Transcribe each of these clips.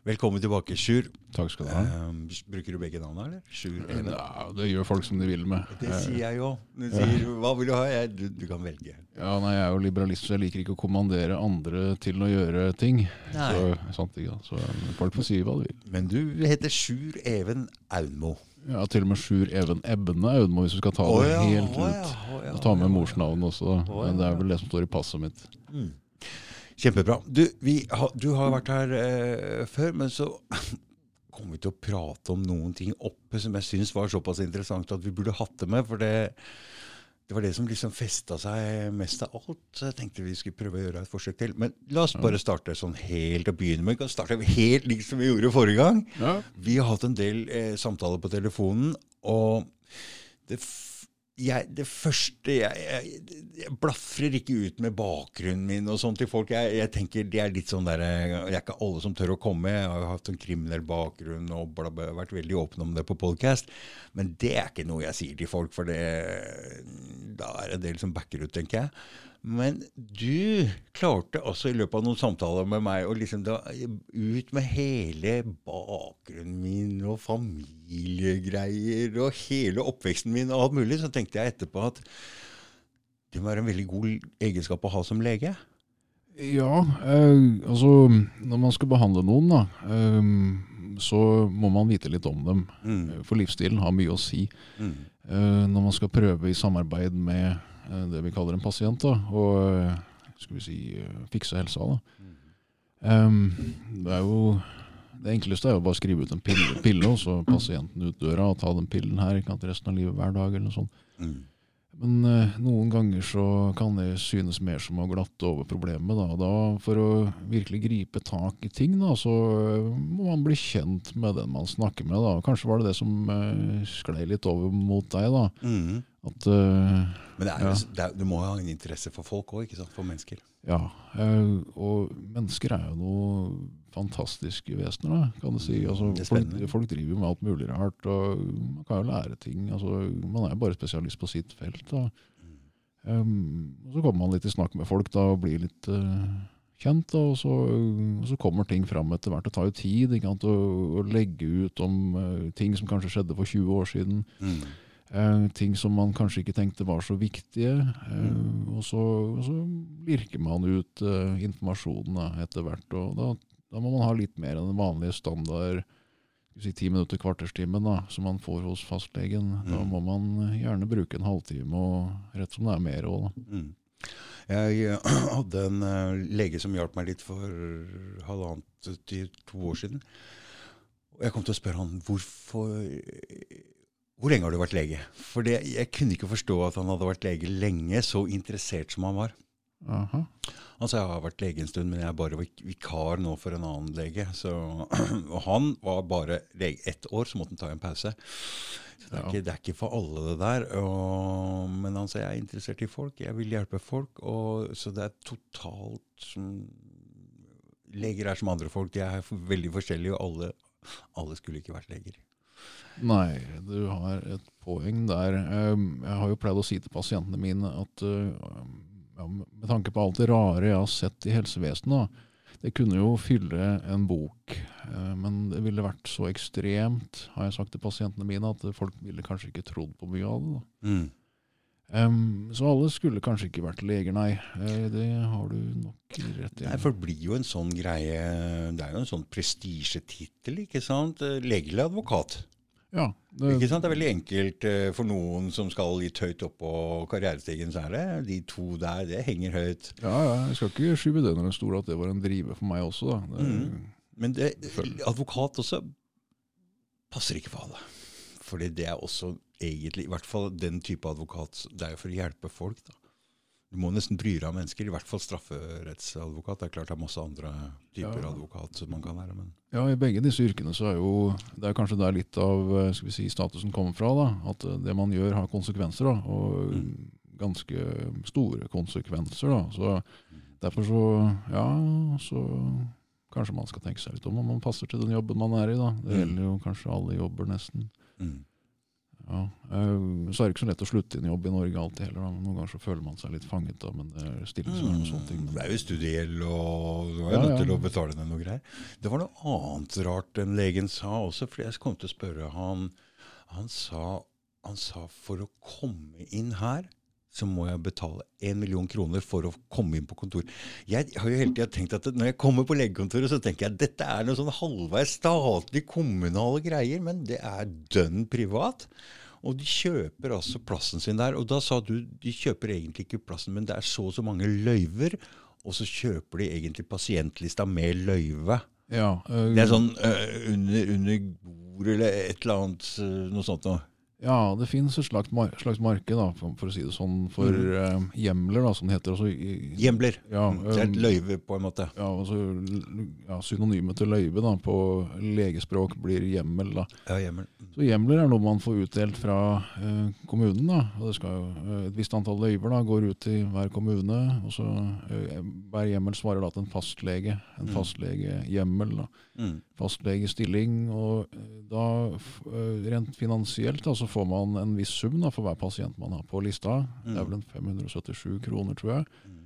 Velkommen tilbake, Sjur. Takk skal du ha. Eh, bruker du begge navnene, eller? Sjur, Even? Ja, det gjør folk som de vil med. Det sier jeg jo. Du sier 'hva vil du ha'? Jeg, du, du kan velge. Ja, nei, Jeg er jo liberalist, så jeg liker ikke å kommandere andre til å gjøre ting. Nei. Så, sant, ikke, så eh, folk får si hva de vil. Men du heter Sjur Even Aunmo. Ja, Til og med Sjur Even Ebne Audmo, hvis du skal ta det ja, helt ut. ja, oh, ja, Og ta med morsnavnet morsnavn også, Men det er vel det som står i passet mitt. Kjempebra. Du, vi ha, du har vært her eh, før, men så kom vi til å prate om noen ting oppe som jeg syns var såpass interessant at vi burde hatt det med. For det, det var det som liksom festa seg mest av alt. Så jeg tenkte vi skulle prøve å gjøre et forsøk til. Men la oss bare starte sånn helt og begynne med. Vi kan starte helt lik som vi gjorde forrige gang. Ja. Vi har hatt en del eh, samtaler på telefonen, og det, jeg, det første jeg, jeg, jeg blafrer ikke ut med bakgrunnen min og sånn til folk. Jeg, jeg tenker Det er litt sånn der, Det er ikke alle som tør å komme. Jeg har hatt en kriminell bakgrunn og bla, vært veldig åpen om det på podcast. Men det er ikke noe jeg sier til folk, for det, da er det en del som backer ut, tenker jeg. Men du klarte altså i løpet av noen samtaler med meg å liksom da ut med hele bakgrunnen min og familiegreier og hele oppveksten min og alt mulig, så tenkte jeg etterpå at det må være en veldig god egenskap å ha som lege. Ja, eh, altså når man skal behandle noen, da, eh, så må man vite litt om dem. Mm. For livsstilen har mye å si. Mm. Eh, når man skal prøve i samarbeid med det vi kaller en pasient, da, og eh, skal vi si, eh, fikse helsa. Em, det er jo det enkleste er jo bare å skrive ut en pille, pille og så pasienten ut døra og ta den pillen her ikke sant, resten av livet hver dag. eller noe sånt. Mm. Men eh, noen ganger så kan det synes mer som å glatte over problemet. Da. da For å virkelig gripe tak i ting, da, så eh, må man bli kjent med den man snakker med. Da. Kanskje var det det som eh, sklei litt over mot deg. da. Mm. At, eh, Men det er, Ja. det er, du må jo ha en interesse for folk òg, for mennesker. ja, eh, og mennesker er jo noe fantastiske vesener, da, kan du si. Altså, er folk, folk driver med alt mulig rart, og man kan jo lære ting. Altså, man er bare spesialist på sitt felt. Og, Um, og så kommer man litt i snakk med folk da, og blir litt uh, kjent, da, og, så, og så kommer ting fram etter hvert. Det tar jo tid ikke sant, å, legge ut om uh, ting som kanskje skjedde for 20 år siden. Mm. Eh, ting som man kanskje ikke tenkte var så viktige. Mm. og, så, og så lirker man ut uh, informasjonen etter hvert. Og da, da må man ha litt mer enn den vanlige standard si, ti minutter, kvarterstimen da, som man får hos fastlegen. Da Mm. må man gjerne bruke en halvtime, og rett som det er mer òg. Mm. Jeg eh, hadde en eh, lege som hjalp meg litt for halvannet til to år siden. Jeg kom til å spørre han hvorfor Hvor lenge har du vært lege? For det, jeg kunne ikke forstå at han hadde vært lege lenge, så interessert som han var. Aha. Han sa jeg har vært lege en stund, men jeg er bare vikar nå for en annen lege. Så, og han var bare lege ett år, så måtte han ta en pause. Så det, er ikke, det er ikke for alle det der. Og, men sa jeg er interessert i folk, jeg vil hjelpe folk. Og, så det er totalt som Leger er som andre folk, de er veldig forskjellige, og alle, alle skulle ikke vært leger. Nei, du har et poeng der. Um, Jeg har jo pleid å si til pasientene mine at uh, ja, med tanke på alt det rare jeg har sett i helsevesenet, da, det kunne jo fylle en bok, uh, men det ville vært så ekstremt, har jeg sagt til pasientene mine, at folk ville kanskje ikke trodd på mye av det. Mm. Um, så alle skulle kanskje ikke vært leger, nei. Eh, Det har du nok rett i. Nei, for det blir jo en sånn greie Det er jo en sånn prestisjetittel, ikke sant? Legelig advokat? Ja, det, Ikke sant? Det er veldig enkelt eh, for noen som skal litt høyt opp på karrierestigen, så er det de to der, det henger høyt. ja, ja, jeg skal ikke skyve det under en stol at det var en driver for meg også. Da. Det, Mm. Men det, advokat også passer ikke for alle. Fordi det er også egentlig, i hvert fall den type advokat, det er jo for å hjelpe folk. da. Du må nesten bry deg om mennesker, i hvert fall strafferettsadvokat. Det er klart det er masse andre typer Ja. advokat som man kan være, men Ja, i begge disse yrkene så er jo Det er kanskje der litt av eh, skal vi si, statusen kommer fra. da, At eh, det man gjør har konsekvenser. da, Og Mm. ganske store konsekvenser. da, så Derfor så Ja, så kanskje man skal tenke seg litt om om man passer til den jobben man er i. da, Det Mm. gjelder jo kanskje alle jobber, nesten. mm. Ja. eh, Så er det ikke så lett å slutte i en jobb i Norge alltid heller. Da. Noen ganger så føler man seg litt fanget, da, men det er stillesvern og sånne ting. Det Men, er jo studiegjeld, og du var jo Ja, nødt ja. til å betale ned noe greier. Det var noe annet rart enn legen sa også, for jeg kom til å spørre han Han sa, han sa for å komme inn her så må jeg betale én million kroner for å komme inn på kontor. Jeg har jo hele tida tenkt at når jeg kommer på legekontoret, så tenker jeg at dette er noe sånn halvveis statlig, kommunale greier, men det er dønn privat. Og de kjøper altså plassen sin der. Og da sa du de kjøper egentlig ikke plassen, men det er så og så mange løyver, og så kjøper de egentlig pasientlista med løyve. ja, øh, Det er sånn øh, under, under bord eller et eller annet øh, noe sånt noe. Ja, det finnes et slags, mar slags marked, da, for, for å si det sånn, for eh, hjemler, da, som det heter. Altså, i- Hjemler. Ja, um, det er et um, løyve, på en måte. ja, altså, ja, Synonymet til løyve da, på legespråk blir hjemmel. da. Ja, hjemmel. Så Hjemler er noe man får utdelt fra uh, kommunen. da, og det skal jo, uh, Et visst antall løyver da, går ut til hver kommune. og så eh, Hver hjemmel svarer da til en fastlege. En Mm. fastlegehjemmel. da, Mm. Fastlegestilling. og eh, da eh, Rent finansielt da, så får man en viss sum da, for hver pasient man har på lista. Det er vel en 577 kroner, tror jeg. Mm.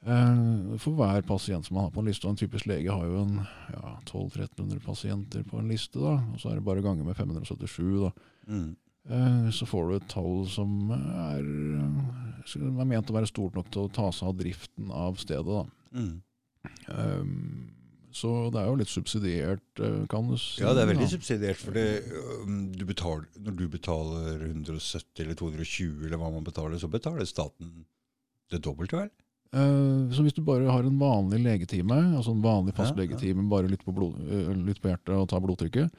Eh, For hver pasient som man har på en liste. og En typisk lege har jo en ja, 1200-1300 pasienter på en liste. da, og Så er det bare ganger med 577. da. Mm. Eh, Så får du et tall som er, er ment å være stort nok til å ta seg av driften av stedet. da. Mm. Um, Så det er jo litt subsidiert, eh, kan du si. Ja, det er veldig ja. subsidiert. For du betaler, når du betaler 170 eller 220, eller hva man betaler, så betaler staten det dobbelte, vel? Eh, Så hvis du bare har en vanlig legetime, altså en vanlig Ja, ja. bare lytt på, blod, eh, lytt på hjertet og ta blodtrykket,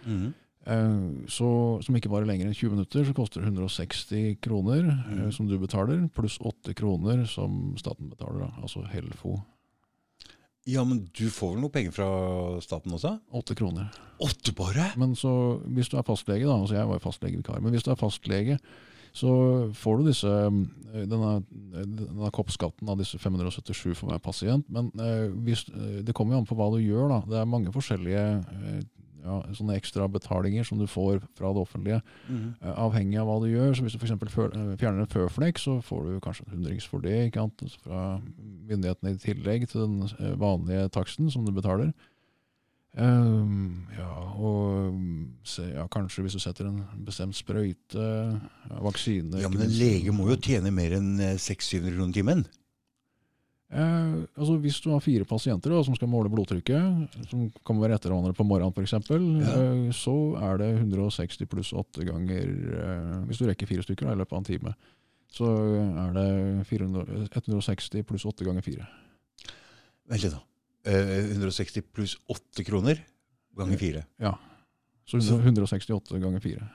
Eh, Så, som ikke varer lenger enn 20 minutter, så koster det 160 kroner eh, Mhm. som du betaler, pluss 8 kroner som staten betaler, da, altså Helfo. Ja, men du får vel noe penger fra staten også? 8 kroner. Åtte bare? Men så, hvis du er fastlege, da, altså jeg var jo fastlegevikar, men hvis du er fastlege, så får du disse, eh, denne, denne koppskatten av disse 577 for hver pasient. Men eh, hvis, eh, det kommer jo an på hva du gjør. da. Det er mange forskjellige eh, ja, sånne ekstra betalinger som du får fra det offentlige. mm. uh, Avhengig av hva du gjør. så Hvis du f.eks. fjerner en føflekk, så får du kanskje en hundrings for det ikke sant? Altså fra myndighetene i tillegg til den eh, vanlige taksten som du betaler. Um, ja, og se, ja, kanskje hvis du setter en bestemt sprøyte, ja, vaksine Ja, men en lege må jo tjene mer enn eh, 600-700 kroner timen. Eh, altså Hvis du har fire pasienter da, som skal måle blodtrykket, som kan være etter hverandre på morgenen f.eks., Ja. eh, så er det 160 pluss 8 ganger eh, Hvis du rekker fire stykker da, i løpet av en time, så er det 400, 160 pluss 8 ganger 4. Vent litt, da. Eh, 160 pluss 8 kroner ganger 4. Ja. Så Så- 100, 168 ganger 4.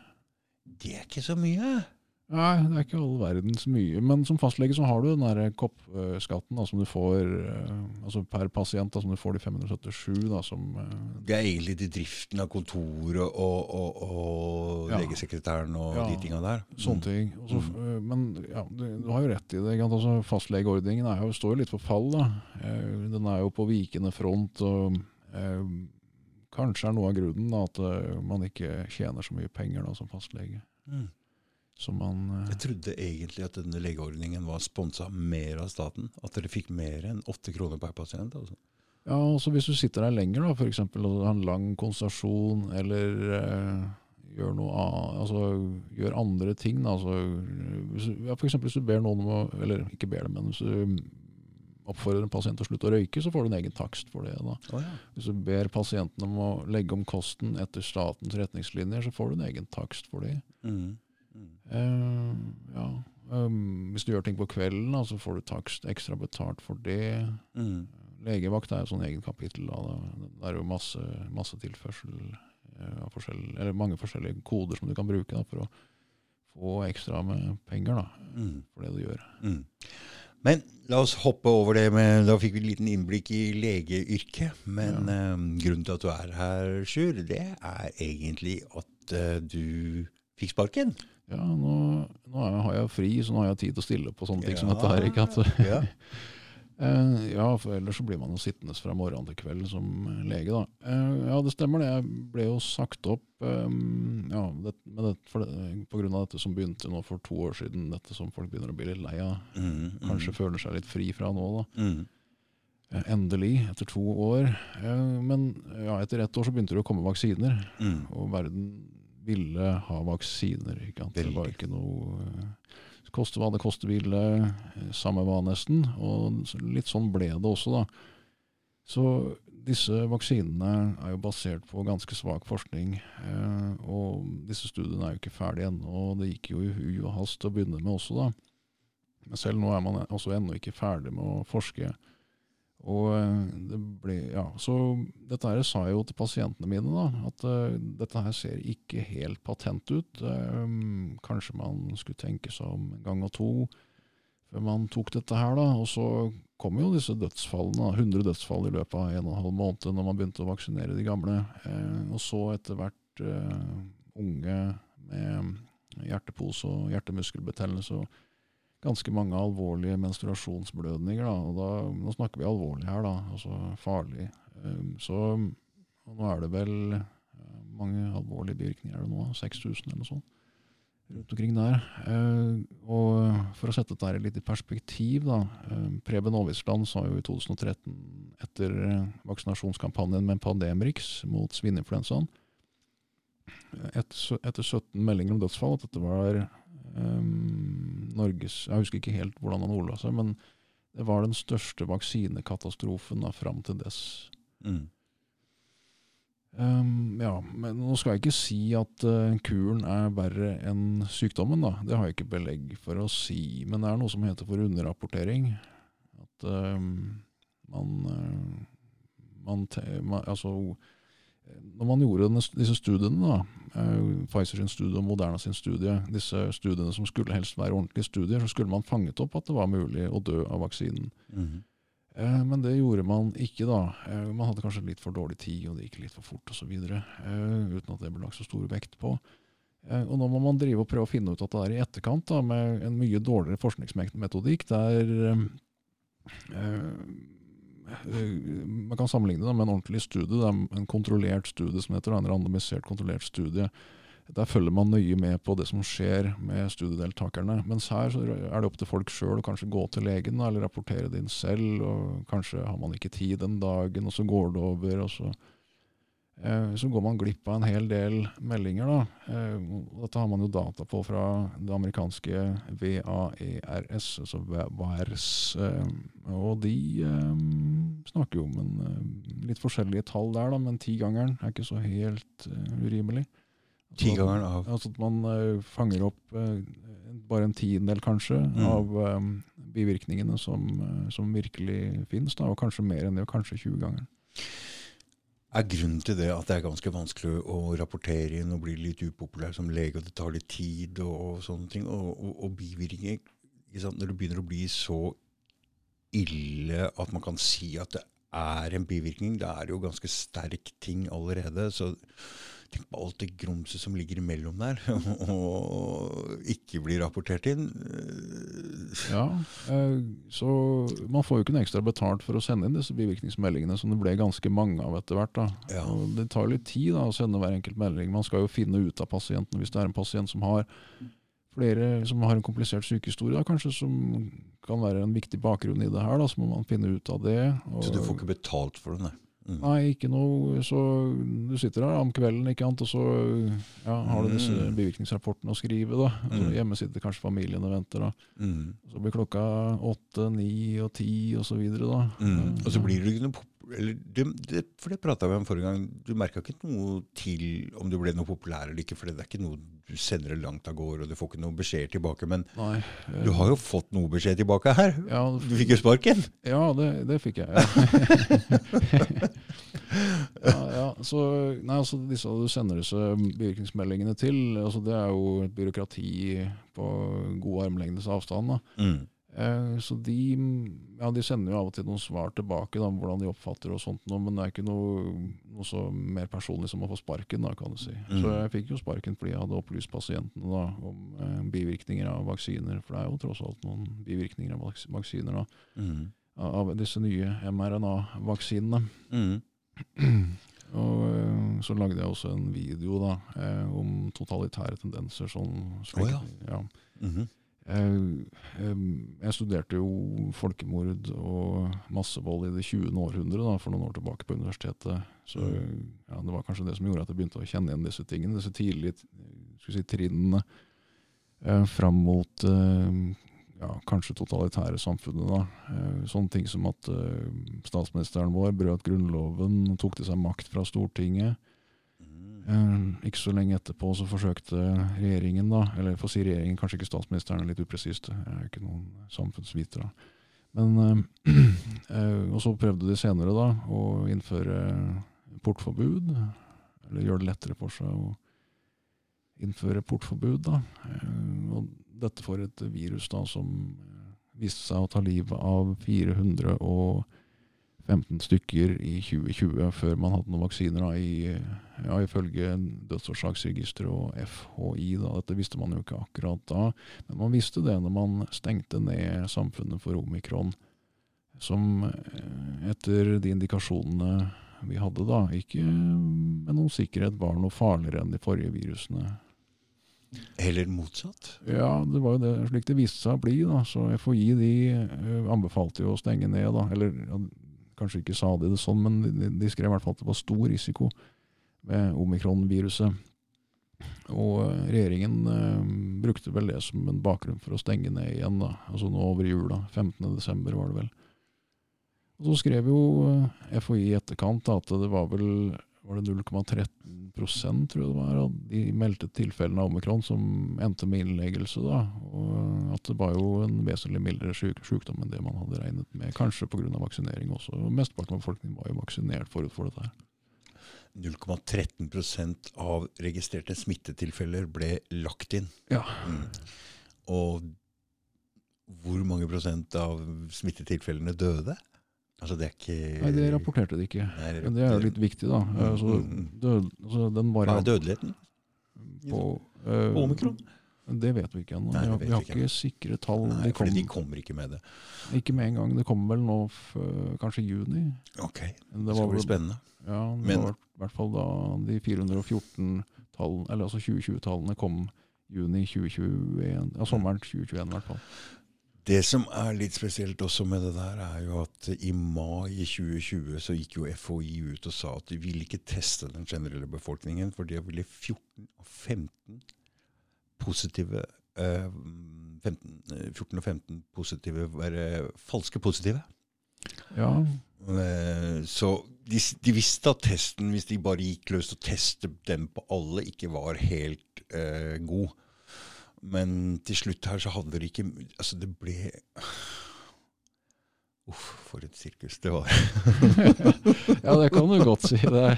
Det er ikke så mye. Nei, det er ikke all verdens mye. Men som fastlege så har du den der koppskatten da, som du får eh, altså per pasient, da, som du får de 577 da, som eh, Det er egentlig til driften av kontoret og, og, og Ja. legesekretæren og Ja. de tinga der. Sånne ting. Og så, eh, Men ja, du, du har jo rett i det. Altså, fastlegeordningen er jo, står jo litt for fall. da. Den er jo på vikende front. og eh, Kanskje er noe av grunnen da, at man ikke tjener så mye penger da, som fastlege. Mm. Som man, eh, Jeg trodde egentlig at denne legeordningen var sponsa mer av staten. At dere fikk mer enn 8 kroner per pasient. Altså. ja, også Hvis du sitter der lenger, da, f.eks. og har en lang konsultasjon, eller eh, gjør noe altså gjør andre ting da, altså, hvis, ja, For hvis du ber noen om å Eller ikke ber dem, men hvis du oppfordrer en pasient til å slutte å røyke, så får du en egen takst for det. da. Oh, ja. Hvis du ber pasienten om å legge om kosten etter statens retningslinjer, så får du en egen takst for det. Mm. Eh, ja. Um, hvis du gjør ting på kvelden, da, så får du takst ekstra betalt for det. Mm. Legevakt er jo sånn egen kapittel. Da. Det- er jo masse, masse tilførsel eh, av forskjell, eller mange forskjellige koder som du kan bruke da, for å få ekstra med penger da, Mm. for det du gjør. Mm. Men la oss hoppe over det med Da fikk vi et liten innblikk i legeyrket. Men eh, grunnen til at du er her, Sjur, det er egentlig at uh, du fikk sparken. Ja, nå, nå er, har jeg fri, så nå har jeg tid til å stille på sånne ting som dette her. ikke sant? Ja. Uh, ja, for ellers så blir man jo sittende fra morgen til kveld som lege, da. Uh, ja, det stemmer det. Jeg ble jo sagt opp um, ja, det, det, for det, på grunn av dette som begynte nå for to år siden, dette som folk begynner å bli litt lei av. Mm, Kanskje føler seg litt fri fra nå, da. mm, Uh, Endelig, etter to år. Men ja, etter ett år så begynte det å komme vaksiner, mm. og verden ville ha vaksiner. Det var ikke noe eh, Koste hva det koste ville, eh, samme hva nesten. Og litt sånn ble det også, da. Så disse vaksinene er jo basert på ganske svak forskning. Eh, og disse studiene er jo ikke ferdige ennå, og det gikk jo i hui og hast å begynne med også, da. Men selv nå er man også ennå ikke ferdig med å forske. Og eh, det ble, ja, Så dette her sa jeg jo til pasientene mine, da, at uh, dette her ser ikke helt patent ut. Um, kanskje man skulle tenke seg om en gang og to før man tok dette her. da, Og så kom jo disse dødsfallene, da, 100 dødsfall i løpet av en og en halv måned når man begynte å vaksinere de gamle. Uh, og så etter hvert uh, unge med hjertepose og hjertemuskelbetennelse. og ganske mange alvorlige menstruasjonsblødninger. Da, og da, nå snakker vi alvorlig her, da, altså farlig. Um, så nå er det vel uh, mange alvorlige bivirkninger er nå, 6000 eller noe sånt, rundt omkring der. Uh, og for å sette dette litt i perspektiv, da. Uh, Preben Aavitsland sa jo i 2013, etter vaksinasjonskampanjen med Pandemrix mot svineinfluensaen, etter 17 meldinger om dødsfall, at dette var um, Norges Jeg husker ikke helt hvordan han ordla seg, men det var den største vaksinekatastrofen da, fram til dess. Mm. Um, ja, men Nå skal jeg ikke si at uh, kuren er verre enn sykdommen. da. Det har jeg ikke belegg for å si. Men det er noe som heter for underrapportering. At um, man, uh, man, man Altså når man gjorde denne, disse studiene, da, eh, Pfizer sin studie og Moderna sin studie, disse studiene som skulle helst være ordentlige studier, så skulle man fanget opp at det var mulig å dø av vaksinen. Mm. Eh, men det gjorde man ikke da. Eh, man hadde kanskje litt for dårlig tid, og det gikk litt for fort osv. Uh, uten at det ble lagt så stor vekt på. Eh, og nå må man drive og prøve å finne ut at det er i etterkant, da, med en mye dårligere forskningsmetodikk, der eh, eh, man kan sammenligne det med en ordentlig studie, det er en kontrollert studie som heter, en randomisert kontrollert studie. Der følger man nøye med på det som skjer med studiedeltakerne. Mens her så er det opp til folk sjøl å kanskje gå til legen eller rapportere det inn selv. og Kanskje har man ikke tid den dagen, og så går det over. og så, eh, så går man glipp av en hel del meldinger. da. Eh, dette har man jo data på fra det amerikanske VAERS, altså VAERS. Eh, og de eh, snakker jo om en, eh, litt forskjellige tall der, da, men tigangeren er ikke så helt eh, urimelig. Tigangeren av Altså at man eh, fanger opp eh, bare en tiendedel, kanskje, Mm. av eh, bivirkningene som, eh, som virkelig finnes, da, og kanskje mer enn det, og kanskje 20 ganger. Er grunnen til det at det er ganske vanskelig å rapportere inn og bli litt upopulær som lege, og det tar litt tid og, og sånne ting, og, og, og bivirkninger? Når det begynner å bli så ille at man kan si at det er en bivirkning, da er det jo ganske sterk ting allerede. så Tenk på alt det grumset som ligger imellom der, og ikke blir rapportert inn. Ja, eh, så man får jo ikke noe ekstra betalt for å sende inn disse bivirkningsmeldingene, som det ble ganske mange av etter hvert. Ja. Det tar litt tid da, å sende hver enkelt melding. Man skal jo finne ut av pasienten hvis det er en pasient som har flere som har en komplisert sykehistorie, da, kanskje som kan være en viktig bakgrunn i det her. Da, så må man finne ut av det. og- Så du får ikke betalt for det, nei? Mm. Nei, ikke noe. Så du sitter her om kvelden ikke sant? og så ja, har du disse Mm. bivirkningsrapportene å skrive. da. Altså, Mm. Hjemme sitter kanskje familien og venter. da. Mm. Så blir klokka åtte, ni og ti og så videre. da. Mm. Og så blir det ikke noe eller du, det, For det prata vi om forrige gang. Du merka ikke noe til om du ble noe populær eller ikke. For det er ikke noe du sender det langt av gårde, og du får ikke noen beskjeder tilbake. Men Nei. eh, du har jo fått noe beskjed tilbake her. ja, Du fikk jo sparken. ja, det, det fikk jeg. Ja. ja, ja, så, nei, altså, disse du sender disse bivirkningsmeldingene til, altså, det er jo et byråkrati på god armlengdes avstand. da. Mm. Eh, Så de, ja, de sender jo av og til noen svar tilbake, da, om hvordan de oppfatter og sånt, noe, men det er ikke noe, noe så mer personlig som å få sparken, da, kan du si. Mm. Så jeg fikk jo sparken fordi jeg hadde opplyst pasientene da, om eh, bivirkninger av vaksiner, for det er jo tross alt noen bivirkninger av vaks vaksiner. da. Mm. av disse nye mRNA-vaksinene. Mm. Og eh, så lagde jeg også en video da, eh, om totalitære tendenser. Sånn, slik, oh, ja. Ja. Mm eh, jeg studerte jo folkemord og massevold i det 20. århundre da, for noen år tilbake på universitetet. Så Mm. ja, Det var kanskje det som gjorde at jeg begynte å kjenne igjen disse tingene. Disse tidlige si, trinnene eh, fram mot eh, ja, kanskje totalitære samfunnet. da. Eh, sånne ting som at eh, statsministeren vår brøt Grunnloven tok til seg makt fra Stortinget. Eh, ikke så lenge etterpå så forsøkte regjeringen, da, eller for å si regjeringen, kanskje ikke statsministeren, er litt upresist, jeg er ikke noen samfunnsviter. da. Men, eh, eh, og så prøvde de senere da å innføre portforbud, eller gjøre det lettere for seg å innføre portforbud. da. Og dette for et virus da som viste seg å ta livet av 415 stykker i 2020, før man hadde noen vaksiner da, i, ja, ifølge dødsårsaksregisteret og FHI. Da. Dette visste man jo ikke akkurat da, men man visste det når man stengte ned samfunnet for omikron, som eh, etter de indikasjonene vi hadde da, ikke med noen sikkerhet var noe farligere enn de forrige virusene. Eller motsatt. Ja, det var jo det slik det viste seg å bli. da, Så FHI de eh, anbefalte jo å stenge ned. da, eller Kanskje ikke sa de det sånn, men de, skrev i hvert fall at det var stor risiko med omikron-viruset. Og eh, regjeringen eh, brukte vel det som en bakgrunn for å stenge ned igjen, da, altså nå over jula. 15.12. var det vel. Og så skrev jo eh, FHI i etterkant da, at det var vel var det 0,13% tror jeg det var, av de meldte tilfellene av omikron som endte med innleggelse. da, og At det var jo en vesentlig mildere syk sykdom enn det man hadde regnet med. Kanskje pga. vaksinering også. og Mesteparten av befolkningen var jo vaksinert forut for dette. her. 0,13% av registrerte smittetilfeller ble lagt inn. Ja. Mm. Og hvor mange prosent av smittetilfellene døde? Altså det er ikke Nei, det rapporterte de ikke. Nei, det- Men det er jo litt viktig, da. Altså, død, altså, den Hva er dødeligheten på eh, omikron? Det vet vi ikke ennå. Vi vi har ikke ikke sikre tall. Nei, de kom, de kommer ikke med det. Ikke med en gang. Det kommer vel nå f kanskje i juni. Ok, det Det skal bli spennende. ja, det Men- var i hvert fall da de 414 tallene, eller altså 2020-tallene kom juni 2021, ja, sommeren 2021 i hvert fall. Det som er litt spesielt også med det der, er jo at i mai 2020 så gikk jo FHI ut og sa at de ville ikke teste den generelle befolkningen, for det ville 14 av 15 positive eh, 15, eh, 14 og 15 positive være falske positive. Ja, Eh, Så de, de visste at testen, hvis de bare gikk løs og testet dem på alle, ikke var helt eh, god. Men til slutt her så hadde det ikke Altså, det ble Uff, for et sirkus det var. ja, det kan du godt si. Det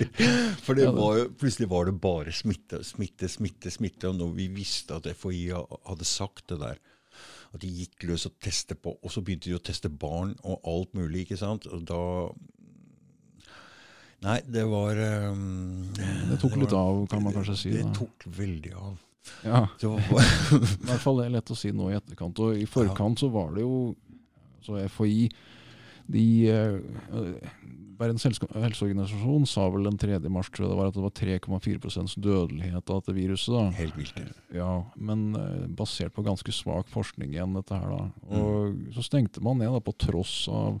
For det var jo, plutselig var det bare smitte, smitte, smitte. smitte, Og når vi visste at FHI hadde sagt det der, at de gikk løs og testet på, og så begynte de å teste barn og alt mulig, ikke sant? Og da Nei, det var um, det tok litt av, kan man kanskje si. Det Da. tok veldig av. Ja, var, I hvert fall det er lett å si nå i etterkant. Og i forkant så var det jo så FHI de, eh, Verdens helseorganisasjon sa vel den 3. mars tror jeg det var, at det var 3,4% dødelighet av dette viruset. da. helt vilt. Ja, Men eh, basert på ganske svak forskning igjen, dette her. da. Og Så stengte man ned da, på tross av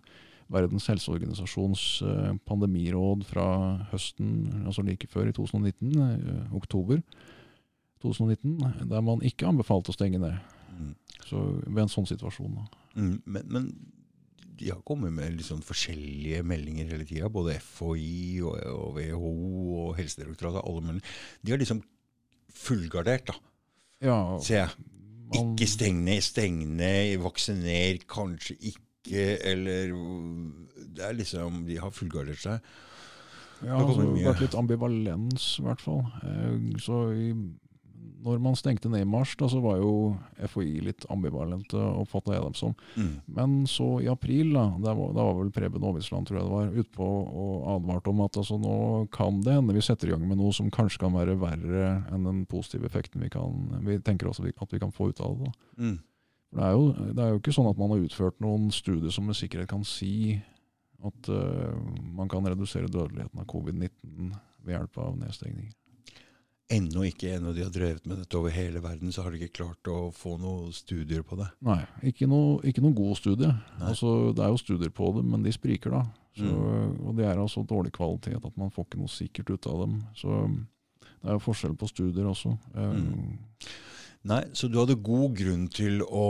Verdens helseorganisasjons eh, pandemiråd fra høsten, altså like før, i 2019, eh, oktober 2019, der man ikke anbefalte å stenge ned. Mm. Så ved en sånn situasjon. Mm, men, men de har kommet med litt sånn forskjellige meldinger hele tida. Både FHI og, og WHO og Helsedirektoratet. alle mulige. De har liksom fullgardert, da, Ja, ser jeg. man- Ikke steng ned, steng ned, vaksiner, kanskje ikke, eller Det er liksom De har fullgardert seg. Ja, Det altså, vært litt ambivalens, i hvert fall. Eh, Så i, når man stengte ned i mars, da, så var jo FHI litt ambivalente, oppfatta jeg dem som. Mm. Men så i april, da, da var, var vel Preben Aavitsland tror jeg det var, utpå og advarte om at altså, nå kan det hende vi setter i gang med noe som kanskje kan være verre enn den positive effekten vi, kan, vi tenker oss at vi, kan få ut av det. Mm. Det er, jo, det er jo ikke sånn at man har utført noen studier som med sikkerhet kan si at uh, man kan redusere dødeligheten av covid-19 ved hjelp av nedstengning. Ennå ikke, ennå de har drevet med dette over hele verden, så har de ikke klart å få noen studier på det. Nei, ikke noe, ikke noe god studie. Altså, det er jo studier på det, men de spriker, da. Så, mm. Og det er altså dårlig kvalitet at man får ikke noe sikkert ut av dem. Så det er jo forskjell på studier også. Mm. Nei, Så du hadde god grunn til å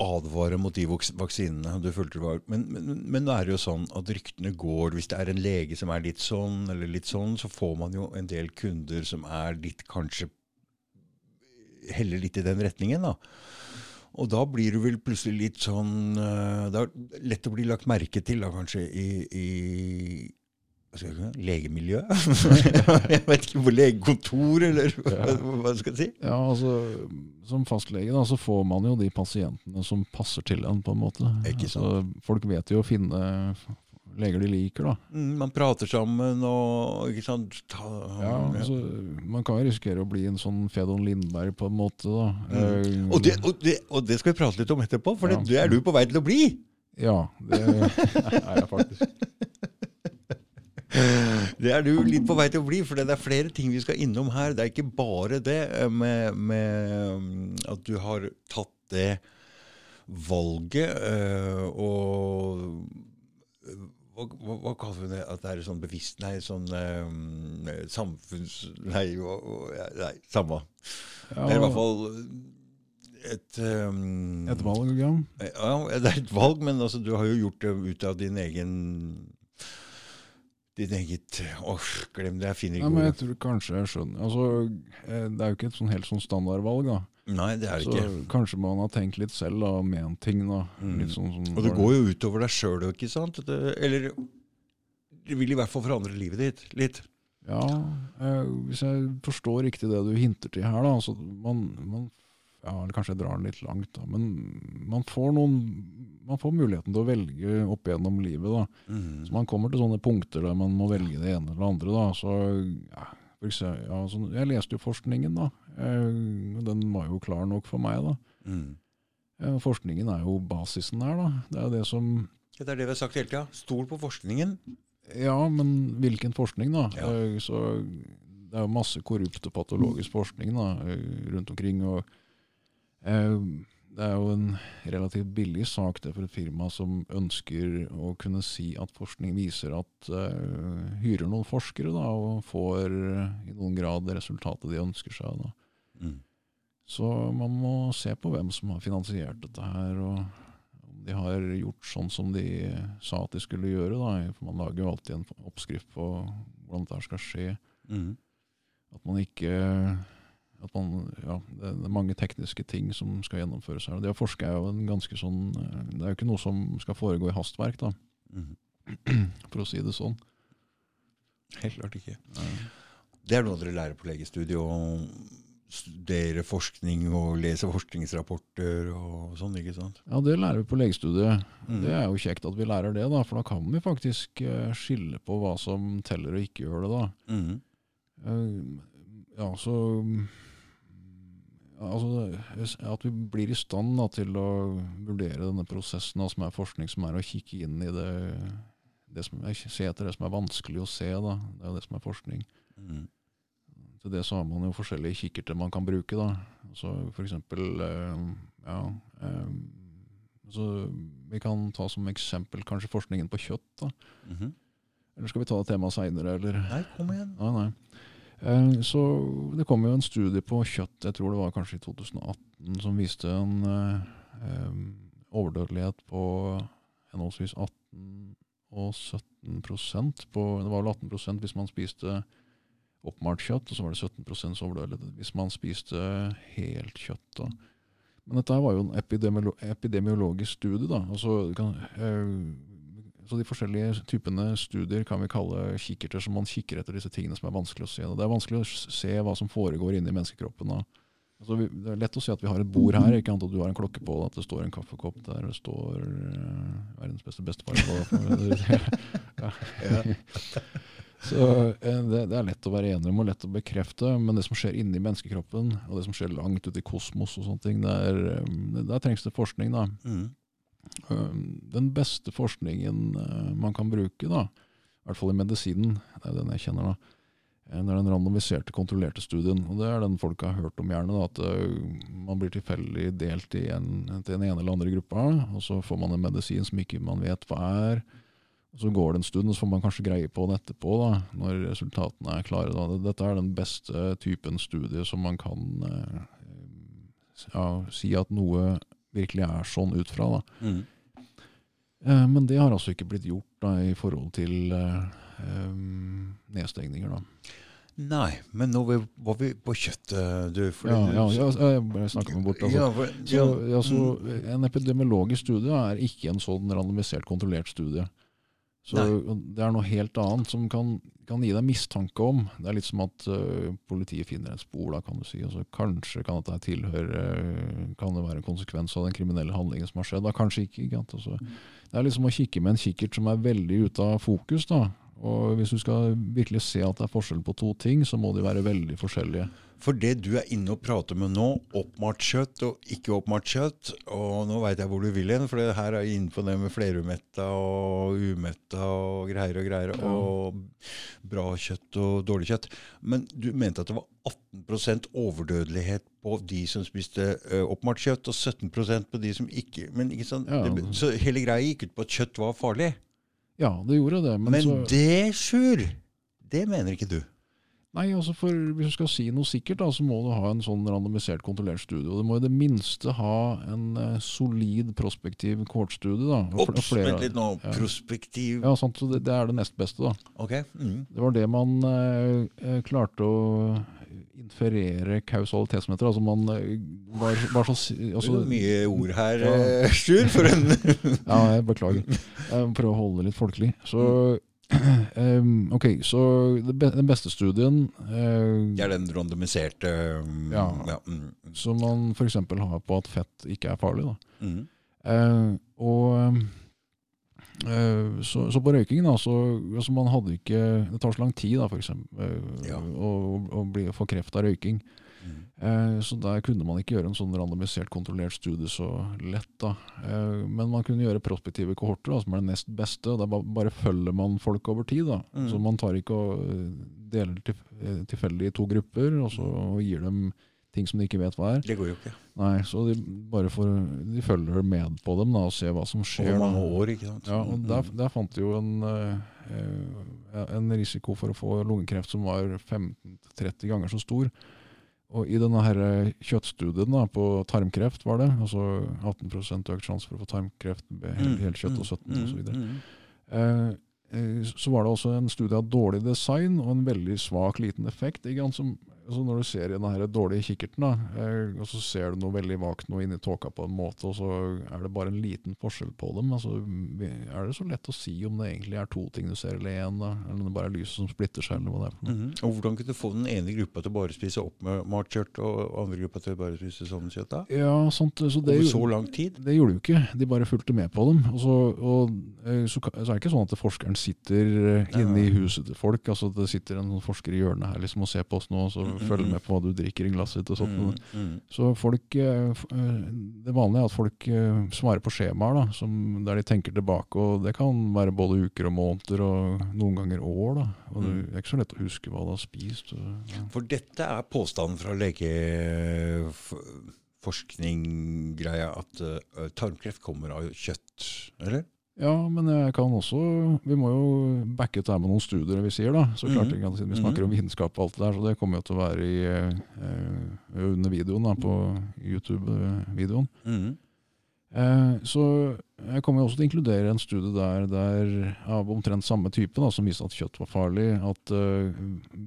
advare mot de vaksinene du følte det var. Men, men, men nå er det jo sånn at ryktene går. Hvis det er en lege som er litt sånn eller litt sånn, så får man jo en del kunder som er litt kanskje Heller litt i den retningen, da. Og da blir du vel plutselig litt sånn uh, Det er lett å bli lagt merke til, da, kanskje, i, i legemiljø? jeg vet ikke, på legekontor, eller ja. hva skal jeg si? Ja, altså, Som fastlege da, så får man jo de pasientene som passer til en, på en måte. Ikke sant? Altså, folk vet jo å finne leger de liker, da. Mm, man prater sammen og ikke sant Ta, ja, altså, Man kan jo risikere å bli en sånn Fedon Lindberg, på en måte. da. Mm. Uh, og, det, og, det, og, det, skal vi prate litt om etterpå, for ja. det, det er du på vei til å bli! Ja, det er jeg faktisk. Det er du litt på vei til å bli, for det er flere ting vi skal innom her. Det er ikke bare det eh, med, med at du har tatt det valget øh, og hva, hva, hva, kaller vi det? At det er sånn bevisst Nei, sånn øh, samfunns... Nei, nei samme. Ja. Det er i hvert fall et um, Et valg, ja. Ja, det er et valg, men altså, du har jo gjort det ut av din egen ditt eget Åh, glem det, jeg finner ikke ja, men Jeg tror kanskje jeg skjønner altså, eh, Det er jo ikke et sånn helt sånn standardvalg. da. Nei, det er det så ikke. Kanskje man har tenkt litt selv da, og ment ting. da. Mm. Sånn, sånn, og det går jo utover deg sjøl, ikke sant? Det, eller det vil i hvert fall forandre livet ditt litt. Ja, eh, hvis jeg forstår riktig det du hinter til her, da. Altså, man, man ja, eller kanskje jeg drar den litt langt, da. Men man får, noen, man får muligheten til å velge opp gjennom livet. da. Mm. Så man kommer til sånne punkter der man må velge det ene eller det andre. da. Så ja, eksempel, ja, så Jeg leste jo forskningen, da. Jeg, den var jo klar nok for meg. da. Mm. Ja, forskningen er jo basisen her. da. Det er det som Det er det vi har sagt hele tida. Stol på forskningen. Ja, men hvilken forskning, da? Ja. Eh, så det er jo masse korrupt og patologisk forskning da, eh, rundt omkring. og Eh, det er jo en relativt billig sak det for et firma som ønsker å kunne si at forskning viser at uh, hyrer noen forskere da, og får i noen grad resultatet de ønsker seg. Da. Mm. Så man må se på hvem som har finansiert dette her, og om de har gjort sånn som de sa at de skulle gjøre. Da. For man lager jo alltid en oppskrift på hvordan dette skal skje. Mm. At man ikke at man, ja, det er mange tekniske ting som skal gjennomføres her. Det å forske er jo en ganske sånn eh, Det er jo ikke noe som skal foregå i hastverk, da. Mm. For å si det sånn. Helt klart ikke. Ja. Det er noe dere lærer på legestudiet. Å studere forskning og lese forskningsrapporter og sånn, ikke sant? Ja, det lærer vi på legestudiet. Mm. Det er jo kjekt at vi lærer det, da, for da kan vi faktisk eh, skille på hva som teller og ikke gjør det. da. Mm. Ja, så altså, At vi blir i stand da, til å vurdere denne prosessen da, som er forskning, som er å kikke inn i det, det som, Se etter det som er vanskelig å se. Da. Det er det som er forskning. Mm. Til det så har man jo forskjellige kikkerter man kan bruke. da. Så for eksempel øh, ja, øh, så Vi kan ta som eksempel kanskje forskningen på kjøtt. da. Mm -hmm. Eller skal vi ta det temaet seinere? Nei, kom igjen. Nei, nei. Eh, så det kom jo en studie på kjøtt, jeg tror det var kanskje i 2018, som viste en eh, overdødelighet på henholdsvis 18 og 17 på, Det var vel 18% hvis man spiste oppmalt kjøtt, og så var det 17% overdødelighet hvis man spiste helt kjøtt. Da. Men dette var jo en epidemiolo epidemiologisk studie. da, altså kan, uh, så de forskjellige typene studier kan vi kalle kikkerter, som man kikker etter disse tingene som er vanskelig å se. Det er vanskelig å se hva som foregår inni menneskekroppen. Altså, vi, det er lett å si at vi har et bord her, ikke annet at du har en klokke på, at det står en kaffekopp der, det står uh, verdens beste bestefar på. Så eh, det, det, er lett å være enig om og lett å bekrefte, men det som skjer inni menneskekroppen, og det som skjer langt ute i kosmos og sånne ting, der, eh, der trengs det forskning. da. Mm. Den beste forskningen man kan bruke, da, i hvert fall i medisinen, det er den jeg kjenner da, det er den randomiserte, kontrollerte studien. og Det er den folk har hørt om gjerne. Da, at man blir tilfeldig delt en, til den ene eller andre gruppa, og så får man en medisin som ikke man vet hva er. Og Så går det en stund, og så får man kanskje greie på det etterpå, da, når resultatene er klare. Da. Dette er den beste typen studie som man kan eh, ja, si at noe virkelig er sånn ut fra. Mm. Eh, men det har altså ikke blitt gjort da, i forhold til um, nedstengninger. da. Nei, men nå var vi på kjøttet, du. Ja, ja, ja, jeg snakker meg bort. Altså. Ja, for. Så, altså, en epidemiologisk studie er ikke en sånn randomisert, kontrollert studie. Så Nei. Det er noe helt annet som kan, kan, gi deg mistanke om. Det er litt som at uh, politiet finner et spor. da, kan du si. Altså, kanskje kan dette tilhøre, uh, kan det være en konsekvens av den kriminelle handlingen som har skjedd. Da, kanskje ikke. ikke altså, det er liksom å kikke med en kikkert som er veldig ute av fokus. da. Og Hvis du skal virkelig se at det er forskjell på to ting, så må de være veldig forskjellige. For det du er inne og prater med nå, oppmalt kjøtt og ikke oppmalt kjøtt Og nå veit jeg hvor du vil hen, for det her er inne på det med flerumetta og umetta og greier og greier. Og bra kjøtt og dårlig kjøtt. Men du mente at det var 18% overdødelighet på de som spiste oppmalt kjøtt, og 17% på de som ikke Men ikke sant? Ja. Det, så hele greia gikk ut på at kjøtt var farlig? Ja, det gjorde det. Men, men så... det, Sjur, det mener ikke du? Nei, altså for Hvis du skal si noe sikkert, da, så må du ha en sånn randomisert, kontrollert studie. Og du må i det minste ha en uh, solid prospektiv kohortstudie. da. Ops, vent litt nå. Ja. Prospektiv Ja, sant, så det, det, er det nest beste. da. Ok. Mm. Det var det man uh, klarte å inferere heter Altså man var, var så, altså, mye ord her, ja. Sjur, for en Ja, jeg beklager. Jeg prøver å holde det litt folkelig. Så mm. Um, ok, så den beste studien uh, Det er den randomiserte um, Ja. ja mm. Som man f.eks. har på at fett ikke er farlig. Da. Mm. Uh, og så, så, på røykingen, da, så altså man hadde ikke Det tar så lang tid da, for eksempel, ja. å, å, bli, få kreft av røyking. Eh, så der kunne man ikke gjøre en sånn randomisert, kontrollert studie så lett. da. Eh, men man kunne gjøre prospektive kohorter, da, som er det nest beste. og Der bare følger man folk over tid. da. Mm. Så man tar ikke og eh, deler til, tilfeldig i to grupper, og så og gir dem ting som de ikke vet hva er. Det går jo ikke. Nei, Så de bare får, de følger med på dem da, og ser hva som skjer. Over mange år, ikke sant. Ja, og der, der fant de jo en, en risiko for å få lungekreft som var 15-30 ganger så stor. Og i denne her eh, kjøttstudien da, på tarmkreft var det, altså 18% økt sjanse for å få tarmkreft, mm, helkjøtt og 17 osv. Mm, mm, eh, eh, så var det også en studie av dårlig design og en veldig svak liten effekt. Ikke? Som altså Når du ser i denne dårlige kikkerten, da, eh, og så ser du noe veldig vagt noe inni tåka på en måte, og så er det bare en liten forskjell på dem. Altså, er det så lett å si om det egentlig er to ting du ser, eller én? Eller om det bare er lyset som splitter seg? eller hva det er for noe. Mm -hmm. Og Hvordan kunne du få den ene gruppa til å bare spise opp med matkjøtt, og andre gruppa til å bare spise sånn kjøtt? da? Ja, sant, så det, Over så lang tid? Det gjorde du ikke. De bare fulgte med på dem. Og så, og, eh, så, så er det ikke sånn at forskeren sitter eh, inne i huset til folk. altså Det sitter en forsker i hjørnet her liksom og ser på oss nå. så mm, følge med på hva du drikker i glasset ditt. og sånt. Så folk, eh, eh, Det vanlige er at folk eh, svarer på skjemaer da, som, der de tenker tilbake. og Det kan være både uker og måneder og noen ganger år. da. Og Det mm. er ikke så lett å huske hva du har spist. Ja. For dette er påstanden fra legeforskninggreia at uh, tarmkreft kommer av kjøtt, eller? Ja, men jeg kan også Vi må jo backe her med noen studier vi sier, da. Så klart mm -hmm. Vi snakker om mhm. vitenskap og alt det der, så det kommer jo til å være i, eh, under videoen, da, på YouTube-videoen. Mm -hmm. Eh, så jeg kommer også til å inkludere en studie der, der av omtrent samme type, da, som viste at kjøtt var farlig. At uh,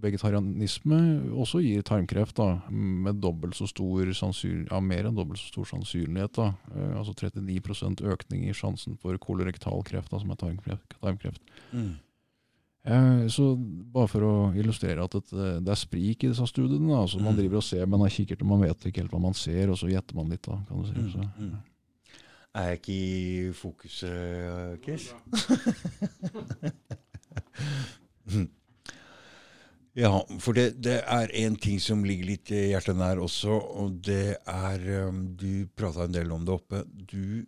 vegetarianisme også gir tarmkreft, da, med dobbelt så stor ja, mer enn dobbelt så stor sannsynlighet. Da. Uh, altså 39% økning i sjansen for kolorektal kreft, da, som er tarmkreft. tarmkreft. Mm. Eh, Så bare for å illustrere at det, det er sprik i disse studiene. Da. Så Man Mm. driver og ser med en kikkert, og man vet ikke helt hva man ser, og så gjetter man litt. da, kan du si. Så, Mm. Er jeg ikke i fokuset, Chris? ja, for det, det er en ting som ligger litt hjertet nær også, og det er um, Du prata en del om det oppe. Du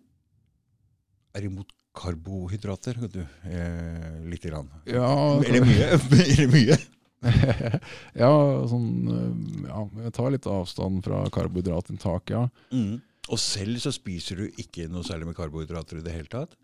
er imot karbohydrater, vet du. Eh, lite grann. Ja, Eller mye. Eller mye. ja, sånn, eh, ja, jeg tar litt avstand fra karbohydratinntak, ja. Mm. Og selv så spiser du ikke noe særlig med karbohydrater i det hele tatt?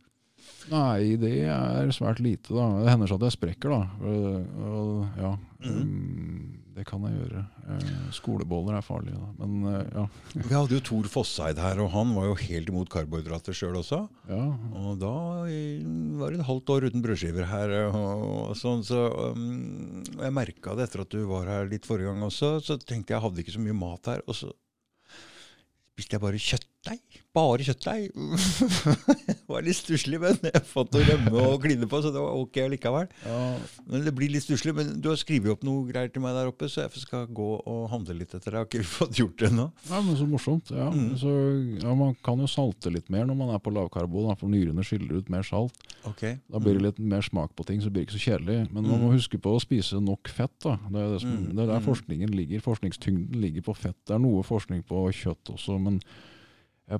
Nei, det er svært lite, da. Det hender sånn at jeg sprekker, da. Og, og, ja, Mhm. mm, det kan jeg gjøre. Eh, Skoleboller er farlige, da. Men eh, ja. Vi hadde jo Tor Fosseid her, og han var jo helt imot karbohydrater sjøl også. ja. Og da eh, var det et halvt år uten brødskiver her. Og sånn, så um, Jeg merka det etter at du var her litt forrige gang også. Så tenkte jeg jeg hadde ikke så mye mat her. Og så spiste jeg bare kjøttdeig. Bare kjøttdeig. det var litt stusslig, men jeg fant noe rømme og kline på, så det var ok likevel. ja. Men Det blir litt stusslig. Men du har skrevet opp noe greier til meg der oppe, så jeg skal gå og handle litt etter det. Jeg har ikke fått gjort det ennå. Ja, men Så morsomt. ja. Mm. Så, ja, Man kan jo salte litt mer når man er på lavkarbo, da, for nyrene skiller ut mer salt. Okay. Da blir det litt mer smak på ting, så blir det ikke så kjedelig. Men man må huske på å spise nok fett. da. Det er, det som, Mm. det er der Mm. forskningen ligger. Forskningstyngden ligger på fett. Det er noe forskning på kjøtt også, men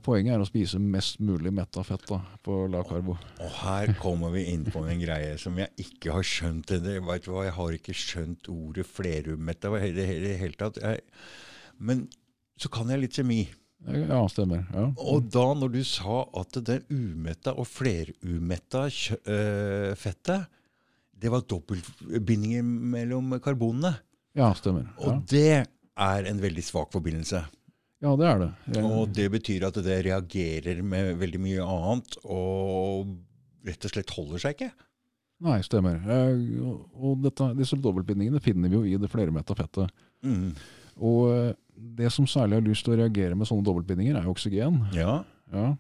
poenget er å spise mest mulig metta fett da, på lavkarbo. Og her kommer vi inn på en greie som jeg ikke har skjønt. Det, vet du hva, Jeg har ikke skjønt ordet flerummetta i det hele, tatt. Jeg, men så kan jeg litt kjemi. Ja, stemmer. Ja. Og da når du sa at det umetta og flerumetta øh, fettet, det var dobbeltbindinger mellom karbonene. ja, stemmer. Ja. Og det er en veldig svak forbindelse. Ja, det er det. Jeg- Og det betyr at det reagerer med veldig mye annet, og rett og slett holder seg ikke. Nei, stemmer. Eh, og- dette, disse dobbeltbindingene finner vi jo i det flermetta fettet. Mm. Og eh, det som særlig har lyst til å reagere med sånne dobbeltbindinger, er jo oksygen. Ja. Ja.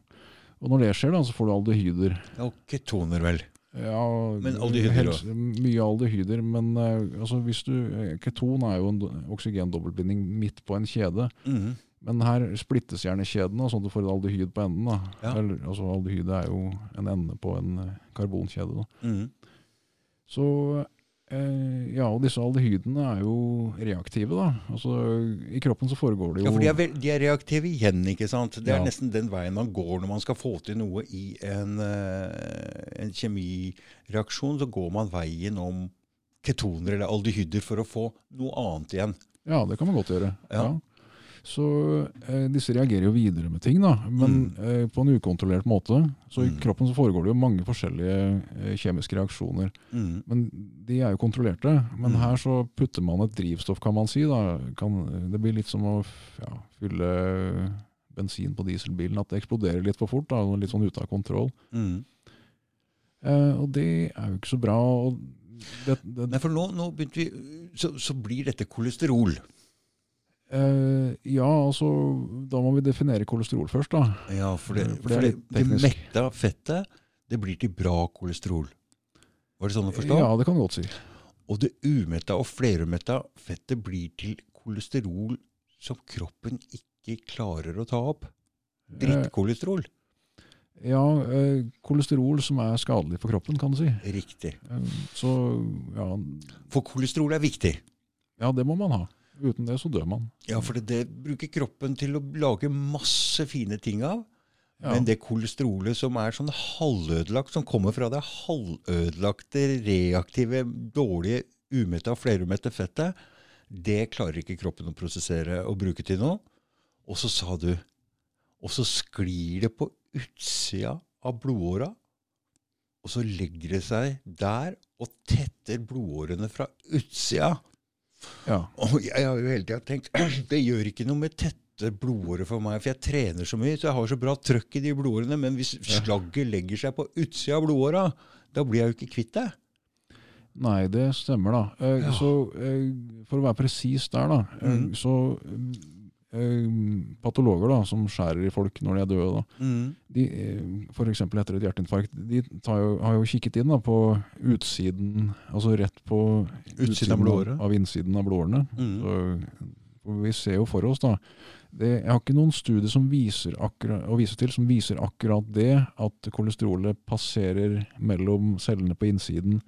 Og når det skjer, da, så får du aldehyder. Og ketoner, vel. Ja, Men aldehyder helst- Mye aldehyder, men eh, altså hvis du Keton er jo en do- oksygendobbeltbinding midt på en kjede. Mhm. Men her splittes gjerne kjedene, sånn at du får et aldehyd på enden. Ja. Eller, altså Aldehyd er jo en ende på en eh, karbonkjede. Mhm. Så eh, ja, og disse aldehydene er jo reaktive, da. Altså I kroppen så foregår det jo Ja, for de er, vel, de er reaktive igjen, ikke sant? Det er Ja. nesten den veien man går når man skal få til noe i en, eh, en kjemireaksjon. Så går man veien om ketoner eller aldehyder for å få noe annet igjen. Ja, det kan man godt gjøre. Ja. Ja. Så eh, disse reagerer jo videre med ting, da, men eh, på en ukontrollert måte. Så i Mm. kroppen så foregår det jo mange forskjellige eh, kjemiske reaksjoner. Mm. Men de er jo kontrollerte. Men Mm. her så putter man et drivstoff, kan man si. da. Kan, det blir litt som å ja, fylle bensin på dieselbilen. At det eksploderer litt for fort. da, Litt sånn ute av kontroll. Mhm. Eh, og det er jo ikke så bra. og det, det, Nei, for nå, nå begynte vi så, så blir dette kolesterol. Eh, ja, altså Da må vi definere kolesterol først, da. Ja, for det, for det for det, det mette fettet det blir til bra kolesterol. Var det sånn å forstå? Ja, det kan du godt si. Og det umetta og flerumetta fettet blir til kolesterol som kroppen ikke klarer å ta opp. Drittkolesterol. Ja, eh, kolesterol som er skadelig for kroppen, kan du si. Riktig. Eh, så ja, For kolesterol er viktig. ja, det må man ha. Uten det så dør man. Ja, for det, det bruker kroppen til å lage masse fine ting av. Ja. Men det kolesterolet som er sånn halvødelagt, som kommer fra det halvødelagte, reaktive, dårlige, umetta og flerumette fettet, det klarer ikke kroppen å prosessere og bruke til noe. Og så sa du Og så sklir det på utsida av blodåra, og så legger det seg der og tetter blodårene fra utsida. Ja. Og jeg har jo hele tida tenkt det gjør ikke noe med tette blodårer for meg, for jeg trener så mye, så jeg har så bra trøkk i de blodårene. Men hvis slagget legger seg på utsida av blodåra, da blir jeg jo ikke kvitt det. Nei, det stemmer, da. Eh, Ja. Så eh, for å være presis der, da, eh, mm. så patologer da, som skjærer i folk når de er døde, da, Mm. de, eh, for etter et hjerteinfarkt, de tar jo, har jo kikket inn da, på utsiden, altså rett på Utsiden av av innsiden av blodårene. Mm. Så, vi ser jo for oss da, det, jeg har ikke noen studier som viser akkurat, å vise til som viser akkurat det, at kolesterolet passerer mellom cellene på innsiden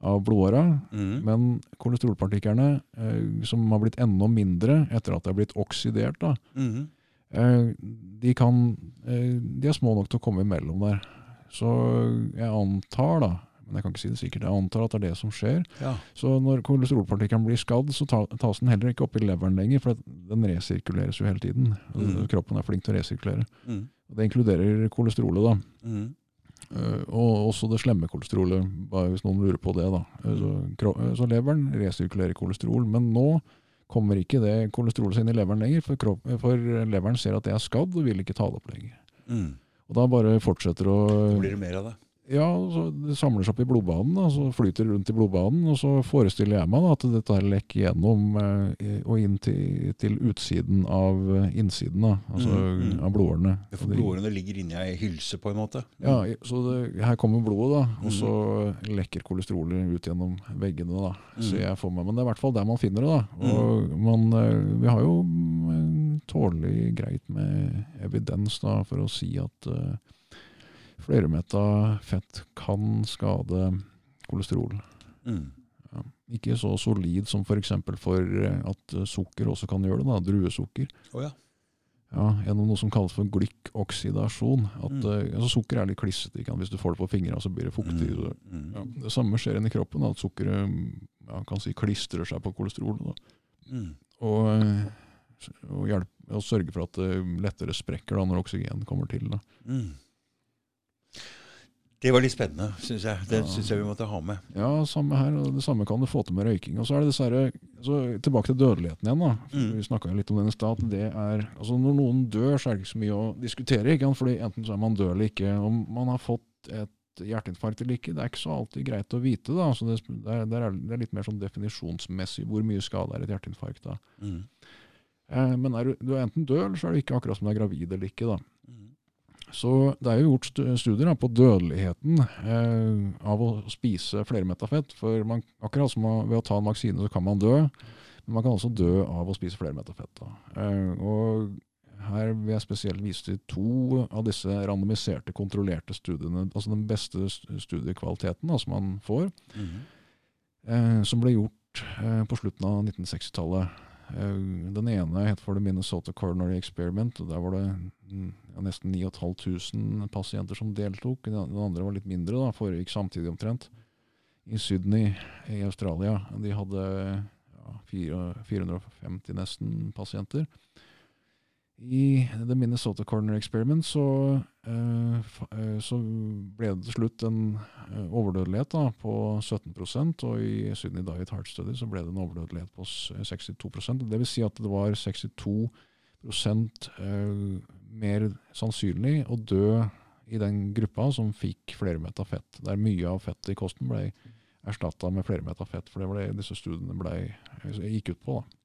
av blodåra, Mm. men kolesterolpartiklene, eh, som har blitt enda mindre etter at de har blitt oksidert, da, Mm. eh, de, kan, eh, de er små nok til å komme imellom der. Så jeg antar, da, men jeg kan ikke si det sikkert, jeg antar at det er det som skjer. Ja. Så når kolesterolpartikkelen blir skadd, så tas den heller ikke opp i leveren lenger, for den resirkuleres jo hele tiden. Mm. Kroppen er flink til å resirkulere. Mm. Det inkluderer kolesterolet, da. Eh, og også det slemme kolesterolet, bare hvis noen lurer på det. da. Eh, Så, eh, så leveren resirkulerer kolesterol. Men nå kommer ikke det kolesterolet seg inn i leveren lenger, for, kropp, for leveren ser at det er skadd og vil ikke ta det opp lenger. Mm. Og da bare fortsetter å blir det mer av det. Ja, så det samler seg opp i blodbanen, da, så flyter det rundt i blodbanen. Og så forestiller jeg meg da, at dette her lekker gjennom eh, og inn til, til utsiden av eh, innsiden, da, altså Mm, mm. av blodårene. Ja, For blodårene ligger inni ei hylse, på en måte. Ja, så det, her kommer blodet, da, og Mm. så lekker kolesterolet ut gjennom veggene. da, Mm. ser jeg for meg. Men det er i hvert fall der man finner det. da. Og man, eh, vi har jo mm, tålelig greit med evidens da, for å si at uh, flermetta fett kan skade kolesterol. Mm. Ja. Ikke så solid som f.eks. For, for eh, at eh, sukker også kan gjøre det. da, Druesukker. Oh, ja. Ja, Gjennom noe som kalles for glykkoksidasjon. At, Mm. eh, altså Sukker er litt klissete. Hvis du får det på fingrene, så blir det fuktig. Mm. så- Mm. Ja, det samme skjer inni kroppen. da, At sukkeret mm, ja, kan si klistrer seg på kolesterolet. Mm. Og, og, hjelp, og sørge for at det lettere sprekker da, når oksygen kommer til. da. Mm. Det var litt spennende, syns jeg. Det Ja. syns jeg vi måtte ha med. Ja, samme her. og Det samme kan du få til med røyking. Og så er det dessverre så Tilbake til dødeligheten igjen. da. Mm. Vi snakka litt om den i stad. er, altså Når noen dør, så er det ikke så mye å diskutere. ikke sant? Fordi Enten så er man død eller ikke. Om man har fått et hjerteinfarkt eller ikke, det er ikke så alltid greit å vite. da. Så det, er, det er det er litt mer sånn definisjonsmessig hvor mye skade er et hjerteinfarkt. da. Mm. Eh, men er du, du er enten død, eller så er du ikke akkurat som du er gravid eller ikke. da. Så det er jo gjort studier da, på dødeligheten eh, av å spise flere metafett, For man, akkurat som ved å ta en vaksine så kan man dø, men man kan også dø av å spise flere metafett. Da. Eh, og her vil jeg spesielt vise til to av disse randomiserte, kontrollerte studiene. Altså den beste studiekvaliteten da, som man får, Mm. eh, som ble gjort eh, på slutten av 1960-tallet. Eh, Den ene het for The Minnesota Coronary Experiment. og Der var det mm, ja, nesten 9500 pasienter som deltok. Den andre var litt mindre, da, foregikk samtidig omtrent. I Sydney i Australia. De hadde ja, 450 nesten pasienter. I The Minnesota Corner Experiment så, eh, eh, så ble det til slutt en eh, overdødelighet da, på 17% og i Sydney Diet Heart Study så ble det en overdødelighet på 62% Det vil si at det var 62 eh, mer sannsynlig å dø i den gruppa som fikk flermetta fett. Der mye av fettet i kosten ble erstatta med flermetta fett, for det var det disse studiene ble, gikk ut på. da.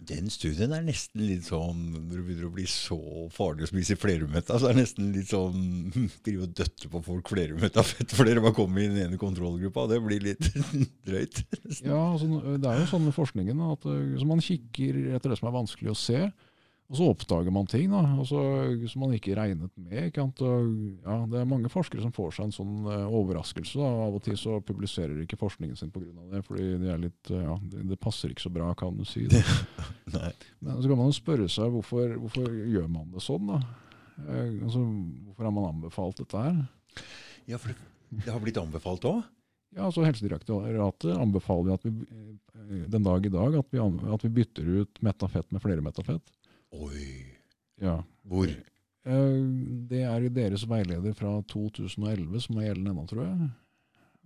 Den studien er nesten litt sånn Når det begynner å bli så farlig å spise flerumetta, så er det nesten litt sånn Drive og døtte på folk flerumetta fett for dere bare kommer i den ene kontrollgruppa. Det blir litt drøyt. Ja, altså, Det er jo sånn med forskningen at eh, man kikker etter det som er vanskelig å se, og så oppdager man ting da, altså, som man ikke regnet med. Ikke? Og, ja, det er mange forskere som får seg en sånn uh, overraskelse. Da. Av og til så publiserer ikke forskningen sin pga. det, fordi de er litt, uh, ja, det, det passer ikke så bra, kan du si. det. Men så kan man jo spørre seg hvorfor, hvorfor gjør man det sånn? da? Uh, altså, hvorfor har man anbefalt dette her? Ja, for det, har blitt anbefalt òg? Ja, altså Helsedirektoratet anbefaler at vi, den dag i dag at vi, at vi bytter ut metafett med flere metta fett. Oi. Ja. Hvor? Eh, Det er i deres veileder fra 2011 som er gjeldende ennå, tror jeg.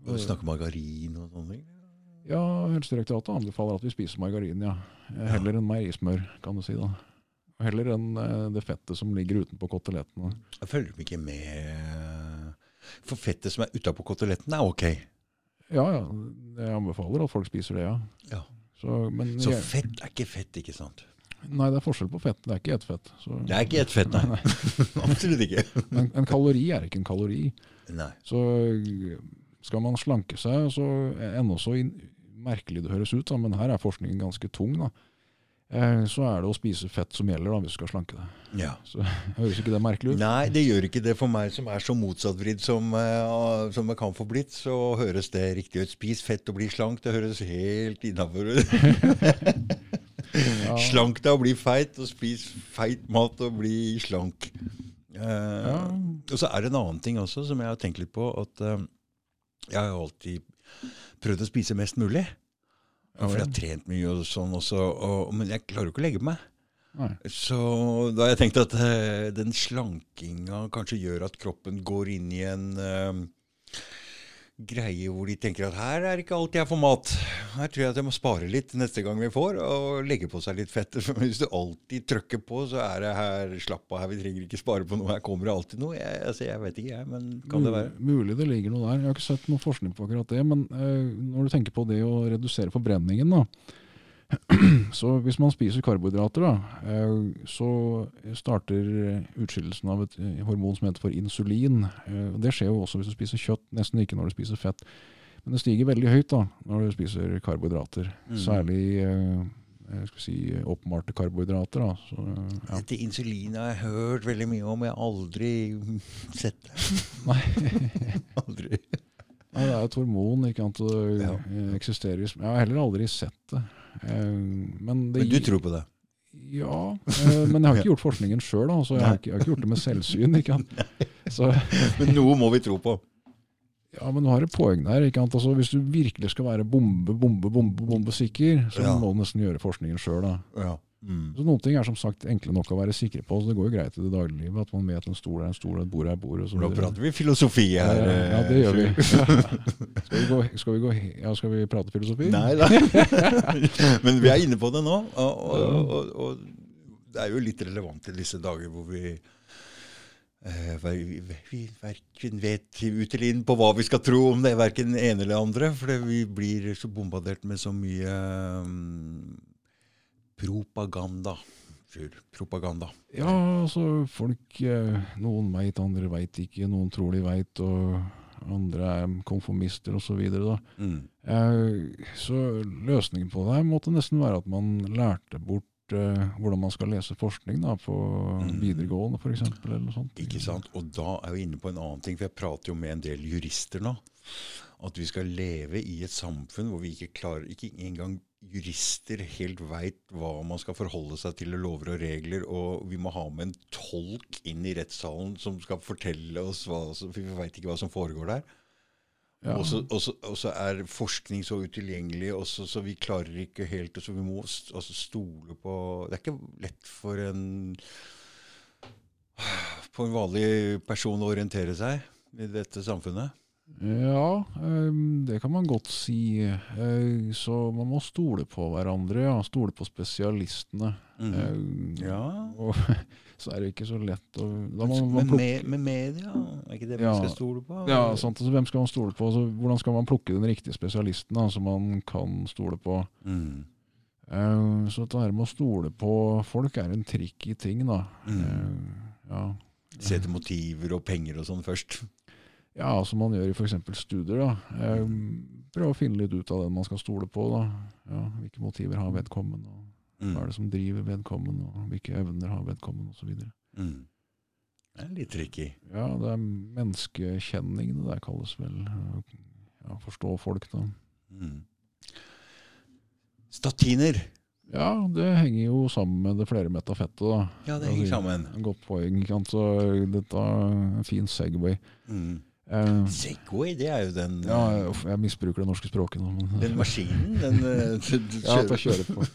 Du snakker margarin og sånne ting? Ja, Helsedirektoratet anbefaler at vi spiser margarin, ja. Eh, Heller enn meierismør, kan du si. da. Heller enn eh, det fettet som ligger utenpå kotelettene. Jeg følger ikke med For fettet som er utapå koteletten, er ok. Ja, ja. Jeg anbefaler at folk spiser det, ja. Ja. Så, men Så fett er ikke fett, ikke sant? Nei, det er forskjell på fett. Det er ikke ett fett. Så, Det er ikke ett fett, nei. Absolutt ikke. en, en kalori er ikke en kalori. Nei. Så skal man slanke seg, så ennå så merkelig det høres ut, da, men her er forskningen ganske tung, da. Eh, så er det å spise fett som gjelder da, hvis du skal slanke deg. Ja. Så Høres ikke det merkelig ut? Nei, det gjør ikke det for meg som er så motsattvridd som, uh, som jeg kan få blitt. Så høres det riktig ut. Spis fett og bli slank. Det høres helt innafor ut. Ja. Slank deg og bli feit, og spis feit mat og bli slank. Eh, Ja. Og så er det en annen ting også som jeg har tenkt litt på. At eh, jeg har alltid prøvd å spise mest mulig. Ja, For jeg har trent mye og sånn også, og, men jeg klarer jo ikke å legge meg. Nei. Så da har jeg tenkt at eh, den slankinga kanskje gjør at kroppen går inn i en eh, greie hvor de tenker at her er ikke alt jeg får mat. Her tror jeg at jeg må spare litt neste gang vi får, og legge på seg litt fett. For hvis du alltid trykker på, så er det her slapp av her, vi trenger ikke spare på noe, her kommer det alltid noe. Jeg, altså, jeg vet ikke, jeg, men kan det være? Mulig det ligger noe der. Jeg har ikke sett noe forskning på akkurat det. Men eh, når du tenker på det å redusere forbrenningen, da. Så hvis man spiser karbohydrater, da, eh, så starter utskillelsen av et eh, hormon som heter for insulin. Eh, Det skjer jo også hvis du spiser kjøtt, nesten ikke når du spiser fett. Men det stiger veldig høyt da, når du spiser karbohydrater. Mm. Særlig skal si, oppmalte karbohydrater. Da. Så, ja. Dette insulin har jeg hørt veldig mye om, jeg har aldri sett det. Nei. aldri. Ja, det er et hormon, ikke sant. Det Ja. eksisterer Jeg har heller aldri sett det. Eh, Men, det Men du tror på det? Ja, eh, men jeg har ikke gjort forskningen sjøl. Altså, jeg har, ikke, jeg har ikke gjort det med selvsyn. ikke? Så, Men noe må vi tro på. ja, Men du har et poeng der. ikke sant? Altså, hvis du virkelig skal være bombe, bombe, bombe, bombesikker, så Ja. må du nesten gjøre forskningen sjøl. Ja. Mm. Så Noen ting er som sagt enkle nok å være sikre på. så Det går jo greit i det daglige livet at man vet at en stol er en stol, et bord er et bord. Og så Nå prater vi filosofi her. ja, ja, det gjør vi. eh, Skal vi, gå, skal, vi gå, ja, skal vi prate filosofi? Nei da. Men vi er inne på det nå. Og, og, og, og det er jo litt relevant i disse dager hvor vi eh, vi, verken vet ut eller inn på hva vi skal tro om det, verken ene eller andre. For vi blir så bombardert med så mye mm, propaganda. Propaganda. Ja, altså folk eh, Noen veit, andre veit ikke. Noen tror de veit, og andre er konformister osv. Så, Mm. eh, så løsningen på det måtte nesten være at man lærte bort eh, hvordan man skal lese forskning da, på Mm. videregående f.eks. Eller noe sånt. Ikke sant? Og da er vi inne på en annen ting, for jeg prater jo med en del jurister nå. At vi skal leve i et samfunn hvor vi ikke klarer Ikke engang jurister helt veit hva man skal forholde seg til av lover og regler, og vi må ha med en tolk inn i rettssalen som skal fortelle oss hva som For vi veit ikke hva som foregår der. Ja. Og, så, er forskning så utilgjengelig, og så, vi klarer ikke helt Så vi må altså stole på Det er ikke lett for en på en vanlig person å orientere seg i dette samfunnet. Ja, det kan man godt si. Eh, Så man må stole på hverandre, ja. Stole på spesialistene. Mm. Ja. Og så er det ikke så lett å må man Men med, med media, er ikke det man Ja. skal stole på? Ja, sant. Altså, hvem skal man stole på? Altså, hvordan skal man plukke den riktige spesialisten da, som man kan stole på? Mm. Så dette her med å stole på folk er en tricky ting, da. Mm. Ja. Se motiver og penger og sånn først. Ja, som man gjør i f.eks. studier. da. Eh, prøve å finne litt ut av den man skal stole på. da. Ja, hvilke motiver har vedkommende, og hva er Mm. det som driver vedkommende, og hvilke evner har vedkommende, osv. Mm. Det er litt tricky. Ja, det er menneskekjenning det der kalles vel. Ja, forstå folk, da. Mm. Statiner. Ja, det henger jo sammen med det flere metafettet. da. Ja, det henger sammen. Godt poeng. ikke sant? Så dette er en fin Segway. Mm. Eh, Segway, det er jo den, ja, jeg misbruker det norske språket nå. Men, den maskinen. Den, eh, du, kjører. ja, kjører. på.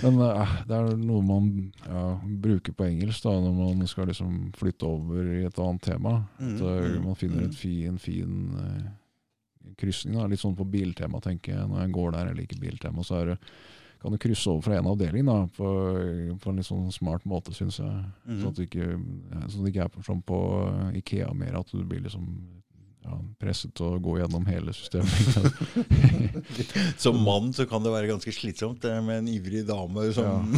Men uh, det er noe man ja, bruker på engelsk da, når man skal liksom flytte over i et annet tema. Mm, At uh, mm, man finner mm. et fi, en fin uh, krysning. Da. Litt sånn på biltema, tenker jeg. Når jeg går der, jeg liker biltema, så er det kan du krysse over fra en avdeling da, på, på en litt sånn smart måte, syns jeg. Mhm. Sånn at det ikke, sånn at det ikke er sånn på Ikea mer, at du blir liksom ja, presset til å gå gjennom hele systemet. Som mann så kan det være ganske slitsomt det med en ivrig dame som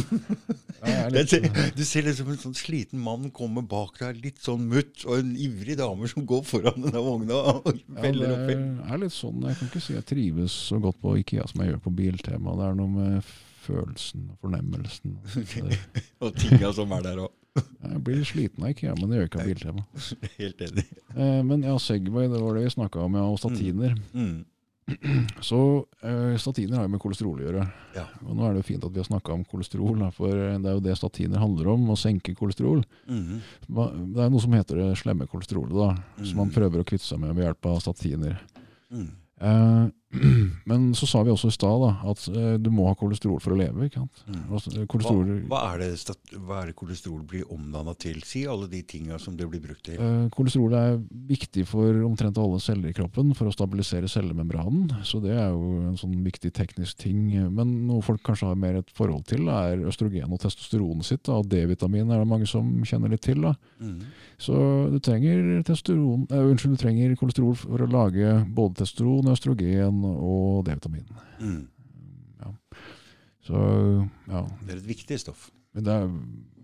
Ja, litt, ser- Du ser liksom en sånn sliten mann komme bak deg, litt sånn mutt, og en ivrig dame som går foran denne vogna og ja, det veller oppi. er litt sånn, jeg kan ikke si jeg trives så godt på IKEA som jeg gjør på Biltema. Det er noe med følelsen, fornemmelsen. Det, Og tinga som er der òg. Jeg blir sliten av IKEA, men det gjør ikke av Biltema. Helt enig. Eh, men ja, Segway, det var det vi snakka om, ja, og statiner. Mm. Så eh, statiner har jo med kolesterol å gjøre. Ja. Og nå er det jo fint at vi har snakka om kolesterol, da, for eh, det er jo det statiner handler om, å senke kolesterol. Hva- Det er noe som heter det slemme kolesterolet, da, som man Mhm. prøver å kvitte seg med ved hjelp av statiner. Mm. Eh, men så sa vi også i stad at eh, du må ha kolesterol for å leve. ikke sant? Mm. Altså, Hva, hva, er det hva er det kolesterol blir omdanna til? Si alle de tinga som det blir brukt til. eh, kolesterol er viktig for omtrent alle celler i kroppen for å stabilisere cellemembranen. Så det er jo en sånn viktig teknisk ting. Men noe folk kanskje har mer et forhold til, er østrogen og testosteronet sitt. Da, og D-vitamin er det mange som kjenner litt til. Mm. Så du trenger, testosteron, eh, unnskyld, du trenger kolesterol for å lage både testosteron, østrogen og D-vitamin. Mm. Ja. Så ja, Det er et viktig stoff. men det er,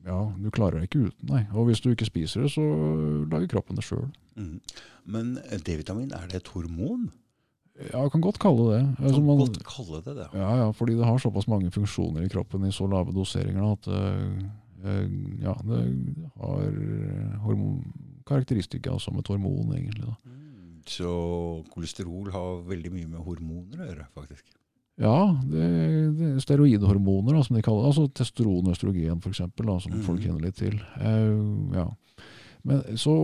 ja, du klarer deg ikke uten, nei. Og hvis du ikke spiser det, så lager kroppen det sjøl. Mm. Men D-vitamin, er det et hormon? Ja, jeg kan godt kalle det Jeg Kan Altså, man, godt kalle det det. ja, ja, fordi det har såpass mange funksjoner i kroppen i så lave doseringer at eh, eh, ja, det har hormon, karakteristika som et hormon, egentlig. da. Så kolesterol har veldig mye med hormoner å gjøre, faktisk. Ja, det, det er steroidhormoner, da, som de kaller det. Altså testosteron og østrogen, eksempel, som mm. folk kjenner litt til. Uh, ja. Men så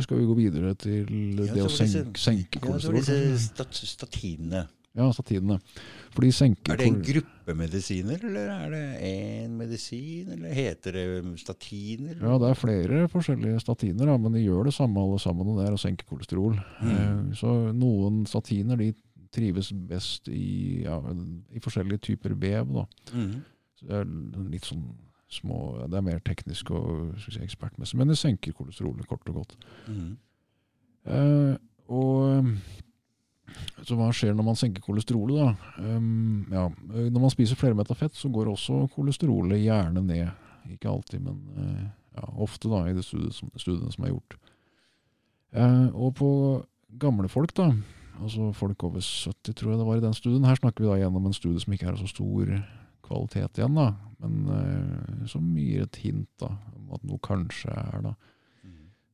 skal vi gå videre til Ja, det å senke, senke, kolesterol. Ja, så var disse stat statinene. Ja, statinene. For de senker Er det en gruppe medisiner, eller er det én medisin, eller heter det statiner? Ja, det er flere forskjellige statiner, men de gjør det samme alle sammen, og det er å senke kolesterol. Mm. Eh, Så noen statiner de trives best i, ja, i forskjellige typer vev. Mhm. Det er litt sånn små Det er mer teknisk og si, ekspertmessig, men det senker kolesterolet kort og godt. Mm. Eh, og så hva skjer når man senker kolesterolet, da? Um, ja, eh, når man spiser flermettet fett, så går også kolesterolet gjerne ned. Ikke alltid, men eh, ja, ofte da, i de studiene som er gjort. Uh, og på gamle folk, da, altså folk over 70, tror jeg det var i den studien, her snakker vi da gjennom en studie som ikke er av så stor kvalitet igjen, da, men uh, som gir et hint da, om at noe kanskje er da.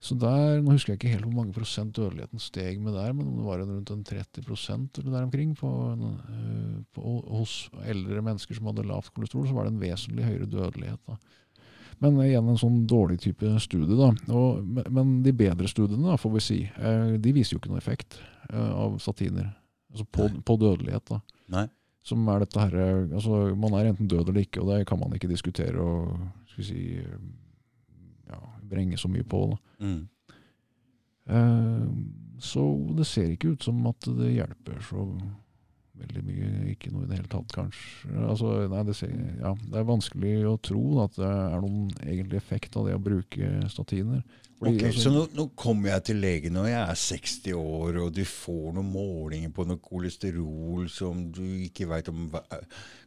Så der, Nå husker jeg ikke helt hvor mange prosent dødeligheten steg med der, men om det var rundt en 30 prosent eller der omkring på, øh, på, hos eldre mennesker som hadde lavt kolesterol, så var det en vesentlig høyere dødelighet. da. Men igjen en sånn dårlig type studie. da. Og, men- de bedre studiene, da, får vi si, eh, de viser jo ikke noe effekt eh, av statiner. Altså på, på dødelighet. da. Nei. Som er dette her, eh, altså Man er enten død eller ikke, og det kan man ikke diskutere og skal vi si, eh, ja, brenge så mye på. da. Eh, Så det ser ikke ut som at det hjelper så veldig mye. Ikke noe i det hele tatt, kanskje. Altså, nei, det, ser, ja, det er vanskelig å tro da, at det er noen egentlig effekt av det å bruke statiner. Fordi, Ok, altså, Så nå, nå kommer jeg til legen når jeg er 60 år, og du får noen målinger på noe kolesterol som du ikke veit om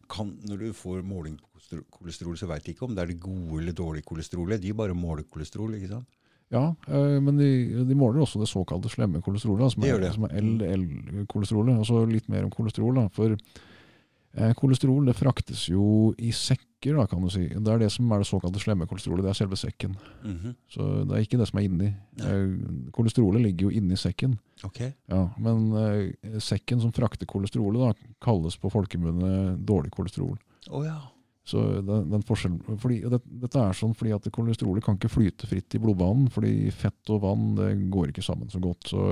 kan, Når du får måling på kolesterol- kolesterol, så veit de ikke om det er det gode eller dårlige kolesterolet. De bare måler kolesterol, ikke sant? Ja, eh, men de, de måler også det såkalte slemme kolesterolet, som, er, er LDL-kolesterolet. Og så litt mer om kolesterol. Da, for eh, kolesterol det fraktes jo i sekker, da, kan du si. Det er det som er det såkalte slemme kolesterolet. Det er selve sekken. Mhm. Så det er ikke det som er inni. Eh, kolesterolet ligger jo inni sekken. Ok. Ja, Men eh, sekken som frakter kolesterolet, da, kalles på folkemunne dårlig kolesterol. Oh, ja. Så den, den forskjellen, fordi, det, Dette er sånn fordi at kolesterolet kan ikke flyte fritt i blodbanen. Fordi fett og vann det går ikke sammen så godt. Så,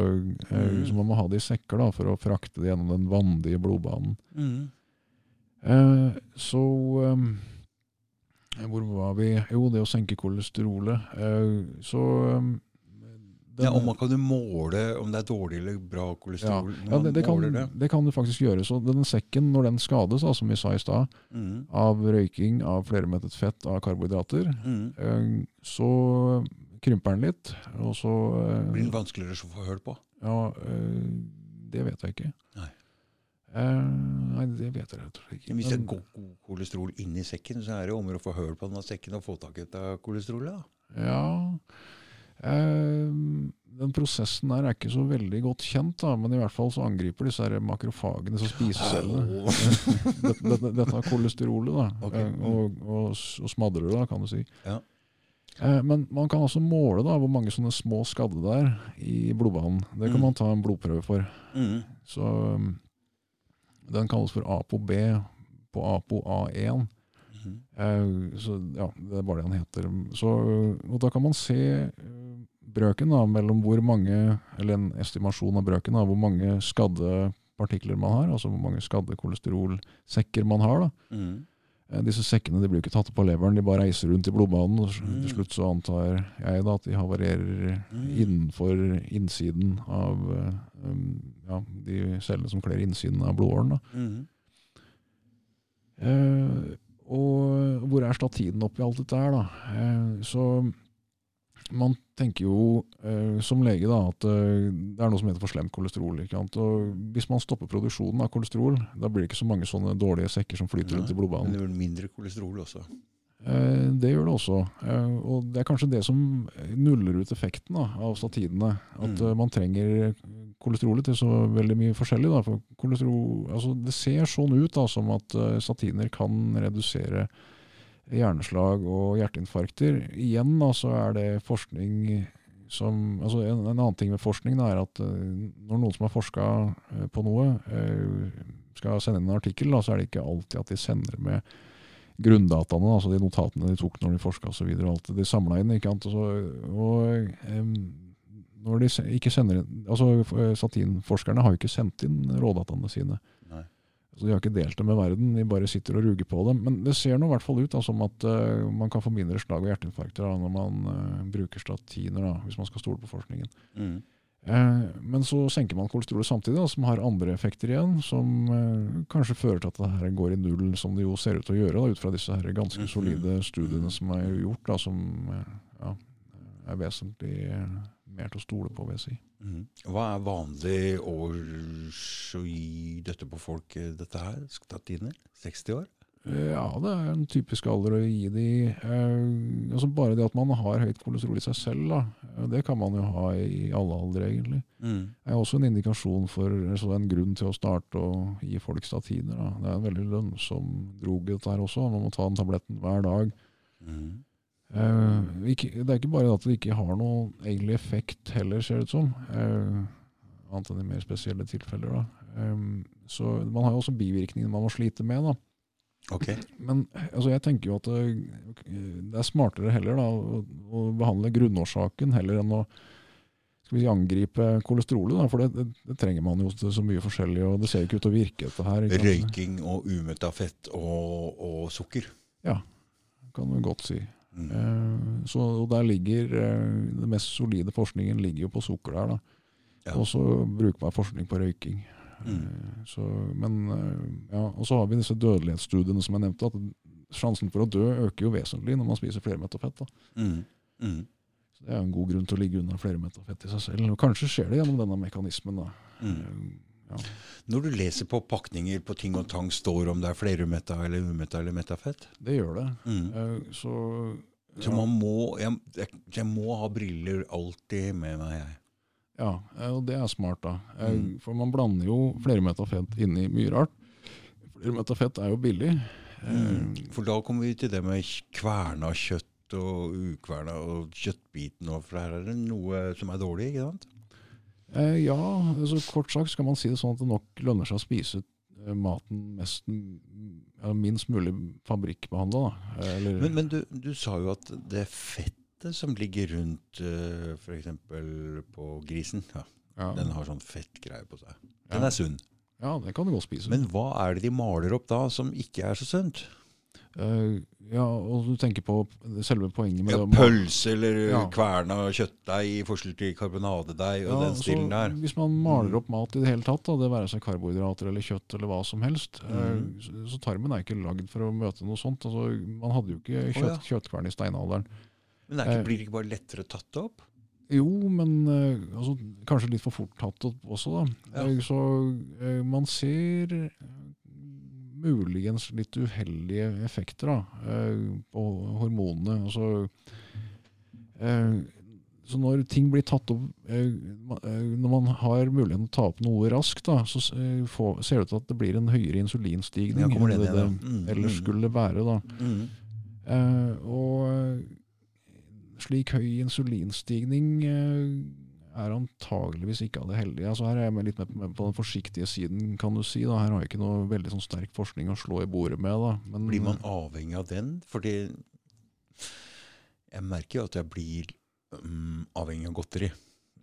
eh, Mm. så man må ha det i sekker da, for å frakte det gjennom den vanndige blodbanen. Mm. Eh, så eh, Hvor var vi? Jo, det å senke kolesterolet. Eh, så eh, Ja, og man kan jo måle om det er dårlig eller bra kolesterol. Ja, ja det, det, kan, det. det kan du faktisk gjøre. Så den sekken, når den skades, da, som vi sa i stad, mm. av røyking, av flermettet fett, av karbohydrater, Mhm. eh, så krymper den litt. Og så eh, Blir den vanskeligere å få hull på? Ja, eh, det vet jeg ikke. Nei. Eh, nei, det vet jeg rett og slett ikke. Hvis det er god, kolesterol inni sekken, så er det om å få hull på denne sekken og få tak i dette kolesterolet. da. Ja, eh, den prosessen der er ikke så veldig godt kjent, da, men i hvert fall så angriper disse her makrofagene, som spisecellene, dette, dette, dette er kolesterolet, da, Ok. eh, og, og, og smadrer det, da, kan du si. Ja. Eh, men man kan altså måle da, hvor mange sånne små skadde det er i blodbanen. Det kan Mm. man ta en blodprøve for. Mm. Så um, Den kalles for ApoB på ApoA1. Eh, så ja, Det er bare det han heter. Så, og Da kan man se eh, brøken da, mellom hvor mange, eller en estimasjon av brøken, da, hvor mange skadde partikler man har, altså hvor mange skadde kolesterolsekker man har. da. Mm. Eh, Disse sekkene de blir ikke tatt opp av leveren, de bare reiser rundt i blodbanen. og Mm. Til slutt så antar jeg da at de havarerer Mm. innenfor innsiden av um, ja, de cellene som kler innsiden av blodåren. da. Mm. Eh, og hvor er statinen oppi alt dette her, da? Eh, så man tenker jo eh, som lege da, at eh, det er noe som heter for slemt kolesterol. Ikke sant? Og hvis man stopper produksjonen av kolesterol, da blir det ikke så mange sånne dårlige sekker som flyter rundt i Men det blir mindre kolesterol også. Eh, det gjør det også. Eh, og det er kanskje det som nuller ut effekten da, av statinene. At Mm. eh, man trenger kolesterolet til så veldig mye forskjellig. Da. For kolesterol, altså det ser sånn ut da, som at statiner kan redusere hjerneslag og hjerteinfarkter. Igjen da, så er det forskning som altså en, en annen ting med forskning da, er at når noen som har forska på noe, skal sende inn en artikkel, da, så er det ikke alltid at de sender med grunndataene, altså de notatene de tok når de forska osv. De samla inn. ikke sant? Og, så, og um, når de ikke sender inn, altså eh, Satinforskerne har jo ikke sendt inn rådataene sine. Nei. Så De har ikke delt det med verden, de bare sitter og ruger på dem. Men det ser nå i hvert fall ut da, som at uh, man kan få mindre slag og hjerteinfarkter da, når man uh, bruker statiner, da, hvis man skal stole på forskningen. Mm. Eh, men så senker man kolesterolet samtidig, da, som har andre effekter igjen, som eh, kanskje fører til at det her går i null, som det jo ser ut til å gjøre, da, ut fra disse her ganske Mhm. solide studiene som er gjort, da, som eh, ja, er vesentlig mer til å stole på, vil jeg si. Mm. Hva er vanlig års å gi dette på folk, eh, dette her? Statiner? 60 år? Eh, Ja, det er en typisk alder å gi de eh, altså Bare det at man har høyt kolesterol i seg selv, da, eh, det kan man jo ha i alle aldre, egentlig. Mm. Det er også en indikasjon for altså en grunn til å starte å gi folk statiner. Da. Det er en veldig lønnsom drog, dette her også. Man må ta den tabletten hver dag. Mm. Eh, ikke, det er ikke bare at det ikke har noen egentlig effekt heller, ser det ut som. Eh, annet enn i mer spesielle tilfeller. Da. Eh, så man har jo også bivirkninger man må slite med. da. Ok. Men altså, jeg tenker jo at det, det er smartere heller da, å, å behandle grunnårsaken heller enn å skal vi si, angripe kolesterolet. Da, for det, det, det trenger man jo til så mye forskjellig, og det ser jo ikke ut til å virke. dette her. Røyking og umetta fett og, og sukker. Kan du godt si. Mm. Eh, så og der ligger eh, Den mest solide forskningen ligger jo på sukker der. da. Ja. Og så brukbar forskning på røyking. Mm. Så, men eh, ja, Og så har vi disse dødelighetsstudiene som jeg nevnte. at Sjansen for å dø øker jo vesentlig når man spiser flermettet fett. Mm. Mm. Så Det er en god grunn til å ligge unna flermettet fett i seg selv. Og kanskje skjer det gjennom denne mekanismen. da. Mm. Eh, Ja. Når du leser på pakninger på ting og tang, står om det er flerumetta eller umetta eller metafett? Det gjør det. Mm. Så, ja. Så man må jeg, jeg må ha briller alltid med meg, jeg. Ja, eh, og det er smart, da. Eh, Mm. For man blander jo flermettet fett inn i mye rart. Flermettet fett er jo billig. Eh, Mm. For da kommer vi til det med kverna kjøtt og ukverna og kjøttbiten. Og for her er det noe som er dårlig, ikke sant? Eh, ja, altså kort sagt skal man si det sånn at det nok lønner seg å spise eh, maten mest, ja, minst mulig fabrikkbehandla. Eh, Men, men du, du sa jo at det fettet som ligger rundt uh, f.eks. på grisen, ja, ja, den har sånn fettgreie på seg. Den er sunn. ja, den kan du godt spise. Men hva er det de maler opp da som ikke er så sunt? Uh, ja, og du tenker på selve poenget med Ja, pølse eller Ja. kverna kjøttdeig i forskjell til karbonadedeig og Ja, den stilen der. Hvis man maler Mm. opp mat i det hele tatt, da, det være seg karbohydrater eller kjøtt eller hva som helst, eh, Mm. så, så tarmen er ikke lagd for å møte noe sånt. Altså, man hadde jo ikke kjøtt, oh, ja. kjøttkvern i steinalderen. Men er ikke, Eh. blir det ikke bare lettere tatt opp? Jo, men eh, altså, kanskje litt for fort tatt opp også, da. Ja. Eh, Så man ser muligens litt uheldige effekter da, på hormonene. Altså, så når ting blir tatt opp Når man har muligheten til å ta opp noe raskt, da, så ser det ut til at det blir en høyere insulinstigning Ja, enn det det. Mm, ellers mm. skulle være. da. Mm. Og slik høy insulinstigning eh, er antageligvis ikke av det heldige. Altså her er jeg med litt med, med på den forsiktige siden, kan du si. Da. Her har jeg ikke noe veldig sånn sterk forskning å slå i bordet med. Da. Men, Blir man avhengig av den? Fordi jeg merker jo at jeg blir um, avhengig av godteri.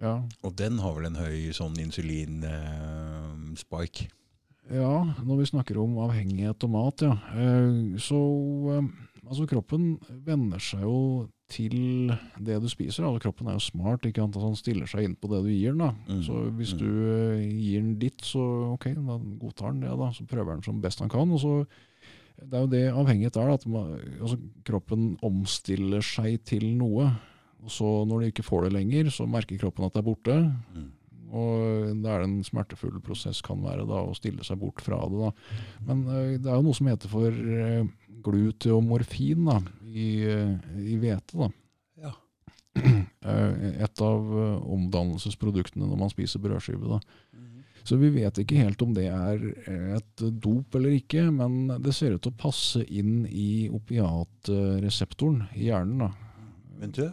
ja, Og den har vel en høy sånn insulin-spike. ja, når vi snakker om avhengighet og mat, ja. Uh, så uh, altså kroppen venner seg jo til det du spiser. Altså, kroppen er jo smart. ikke sant? Altså, han stiller seg inn på det du gir den. da. Mm, Så hvis mm. du eh, gir den ditt, så ok, da godtar den det. da. Så prøver den som best han kan. og så Det er jo det avhengighet er. da, at man, altså, Kroppen omstiller seg til noe. Og så når du ikke får det lenger, så merker kroppen at det er borte. Mm. Og det er en smertefull prosess kan være da, å stille seg bort fra det. da. Men eh, det er jo noe som heter for eh, gluteomorfin da, i, eh, i hvete. da. Ja. Et av omdannelsesproduktene når man spiser brødskive. da. Så vi vet ikke helt om det er et dop eller ikke, men det ser ut til å passe inn i opiatreseptoren i hjernen. da. Men du,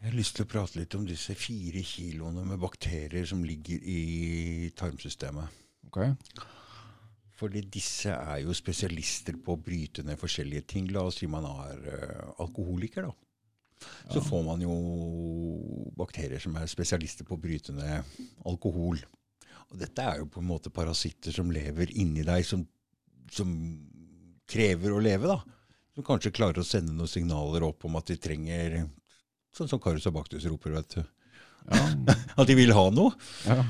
jeg har lyst til å prate litt om disse fire kiloene med bakterier som ligger i tarmsystemet. Ok? Fordi disse er jo spesialister på å bryte ned forskjellige ting. La oss si man er eh, alkoholiker, da. Så Ja. får man jo bakterier som er spesialister på å bryte ned alkohol. Og dette er jo på en måte parasitter som lever inni deg, som, som krever å leve, da. Som kanskje klarer å sende noen signaler opp om at de trenger Sånn som Karius og Baktus roper, vet du. Ja, At de vil ha noe. ja.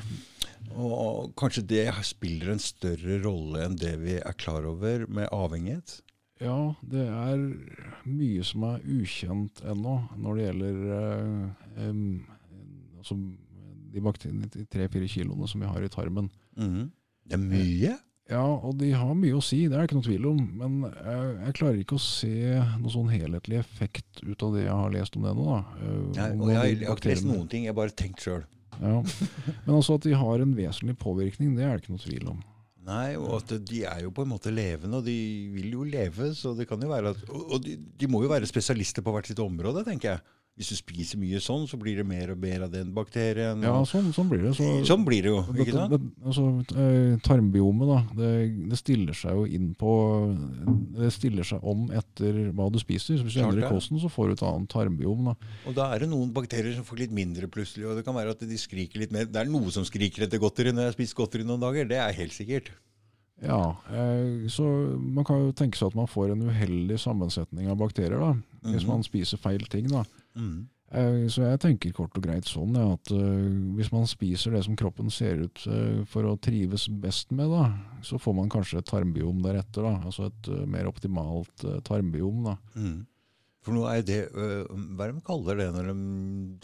Og kanskje det spiller en større rolle enn det vi er klar over med avhengighet. ja, det er mye som er ukjent ennå når det gjelder eh, em, altså de, de tre-fire kiloene som vi har i tarmen. Mm. Det er mye. Ja, og de har mye å si, det er det ikke noe tvil om. Men jeg, jeg klarer ikke å se noen sånn helhetlig effekt ut av det jeg har lest om det nå. Da. Eh, Nei, og jeg, jeg har ikke lest noen ting, jeg har bare tenkt sjøl. Ja. Men altså at de har en vesentlig påvirkning, det er det ikke noe tvil om. Nei, og at de er jo på en måte levende, og de vil jo leve. Så det kan jo være at og de, de må jo være spesialister på hvert sitt område, tenker jeg. Hvis du spiser mye sånn, så blir det mer og mer av den bakterien. Ja, sånn, sånn blir det. Så, sånn blir det jo, ikke sant? Det, altså, eh, tarmbiomet da, det, det stiller seg jo inn på Det stiller seg om etter hva du spiser. Så hvis du endrer kosten, så får du et annet tarmbiom. Da. Og da er det noen bakterier som får litt mindre plutselig, og det kan være at de skriker litt mer. Det er noe som skriker etter godteri når jeg har spist godteri noen dager, det er helt sikkert. Ja, eh, så Man kan jo tenke seg at man får en uheldig sammensetning av bakterier da, hvis Mhm. man spiser feil ting. da. Mm. Eh, Så jeg tenker kort og greit sånn ja, at uh, hvis man spiser det som kroppen ser ut uh, for å trives best med, da, så får man kanskje et tarmbiom deretter. da, Altså et uh, mer optimalt tarmbiom. da. Mm. For nå er det Hva er det de kaller det når de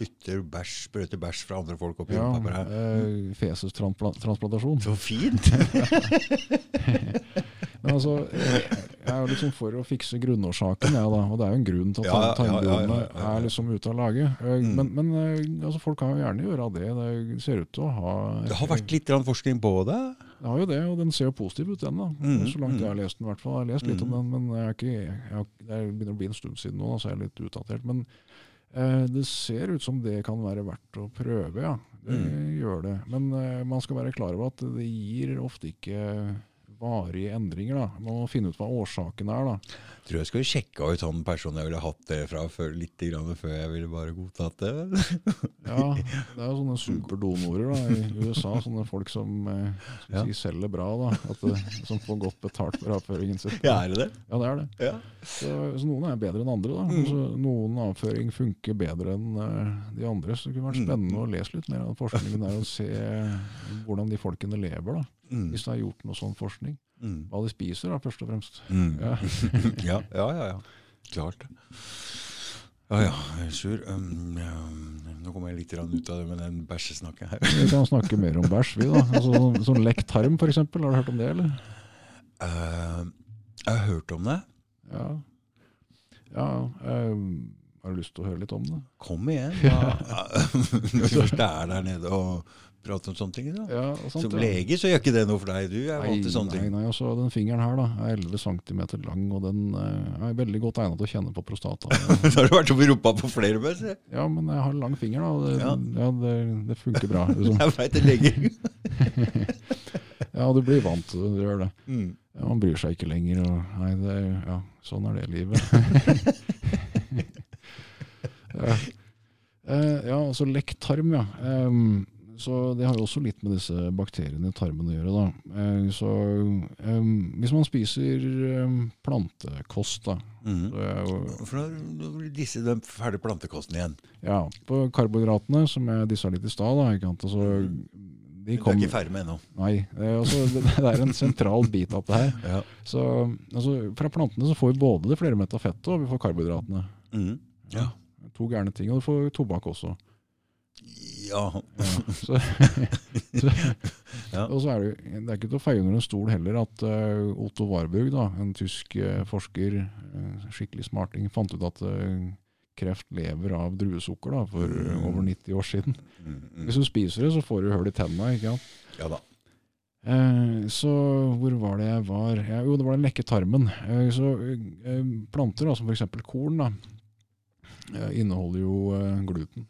dytter bæsj, sprøyter bæsj fra andre folk oppi Ja, rumpa på deg? eh, Fesestransplantasjon. Så fint! Altså, jeg er jo liksom for å fikse grunnårsaken, jeg da. Og det er jo en grunn til at ja. er liksom ute av lage. Eh, Mm. Men, men eh, altså, folk kan jo gjerne gjøre av det. Det ser ut til å ha Det har vært litt forskning på det. Det har jo det, og den ser jo positiv ut, den. da. Mm, Så langt mm. jeg har lest den, i hvert fall. Jeg har lest litt om Mm. den, men jeg er ikke, jeg det begynner å bli en stund siden nå, så jeg er litt utdatert. Men eh, det ser ut som det kan være verdt å prøve, ja. Det Mm. gjør det. Men eh, man skal være klar over at det gir ofte ikke varige endringer. da. Man må finne ut hva årsaken er. da. Jeg Tror jeg skulle sjekka ut han personen jeg ville hatt det fra før, litt grann før jeg ville bare godtatt det. Ja, Det er jo sånne superdonorer da, i USA. Sånne folk som eh, Ja. si selger bra. da, at Som får godt betalt for avføringen sin. Ja, er det det? Ja, det er det. Ja. Så, så noen er bedre enn andre. da. Mm. Så, noen avføring funker bedre enn uh, de andre. Så det kunne vært Mm. spennende å lese litt mer av forskningen der og se hvordan de folkene lever. da. Mm. Hvis du har gjort noe sånn forskning. Mm. Hva de spiser, da, først og fremst. Mm. Ja. ja, ja, ja, ja. Klart. Å ja, sur. Um, ja, nå kommer jeg litt ut av det med den bæsjesnakket her. Vi kan snakke mer om bæsj, vi da. Altså, sånn, sånn lekk tarm, f.eks. Har du hørt om det, eller? Uh, jeg har hørt om det. Ja. ja um, har du lyst til å høre litt om det? Kom igjen. da. når du først er der nede og prater om sånne ting. Da. Ja, sant, Som lege så gjør ikke det noe for deg. Du er vant til sånne nei, ting. nei, altså Den fingeren her da er 11 cm lang, og den eh, er veldig godt egnet til å kjenne på prostata. da har du vært oppi rumpa på flere jeg. ja, men jeg har lang finger, da. og Det, Ja. ja. det, det funker bra. Liksom. Jeg veit det leger. Ja, du blir vant til det. Du gjør det. Mm. Ja, man bryr seg ikke lenger. Og, nei, det, ja, sånn er det livet. ja. Eh, ja, altså lekk tarm, ja. Em, så det har jo også litt med disse bakteriene i tarmen å gjøre. Da. Eh, så hvis man spiser plantekost, da Mm. For nå blir disse den ferdige plantekosten igjen. ja, På karbohydratene, som jeg dissa litt i stad, da, ikke sant? Altså, de Du er ikke ferdig med ennå. Nei, altså, det, det er en sentral bit av det her. Ja. Så altså, Fra plantene så får vi både det flermetta fettet og vi får karbohydratene. Mm. ja. To gærne ting. Og du får tobakk også. Ja. Så, så, Ja. Og så er det, det er ikke til å feie under en stol heller at uh, Otto Warburg, da, en tysk uh, forsker, uh, skikkelig smarting, fant ut at kreft lever av druesukker da, for Mm. over 90 år siden. Mm, mm. Hvis du spiser det, så får du hull i tenna. ikke sant? ja da. Eh, så hvor var det jeg var? Ja, jo, det var den lekke tarmen. Eh, så eh, planter, da, som f.eks. korn, da, eh, inneholder jo gluten.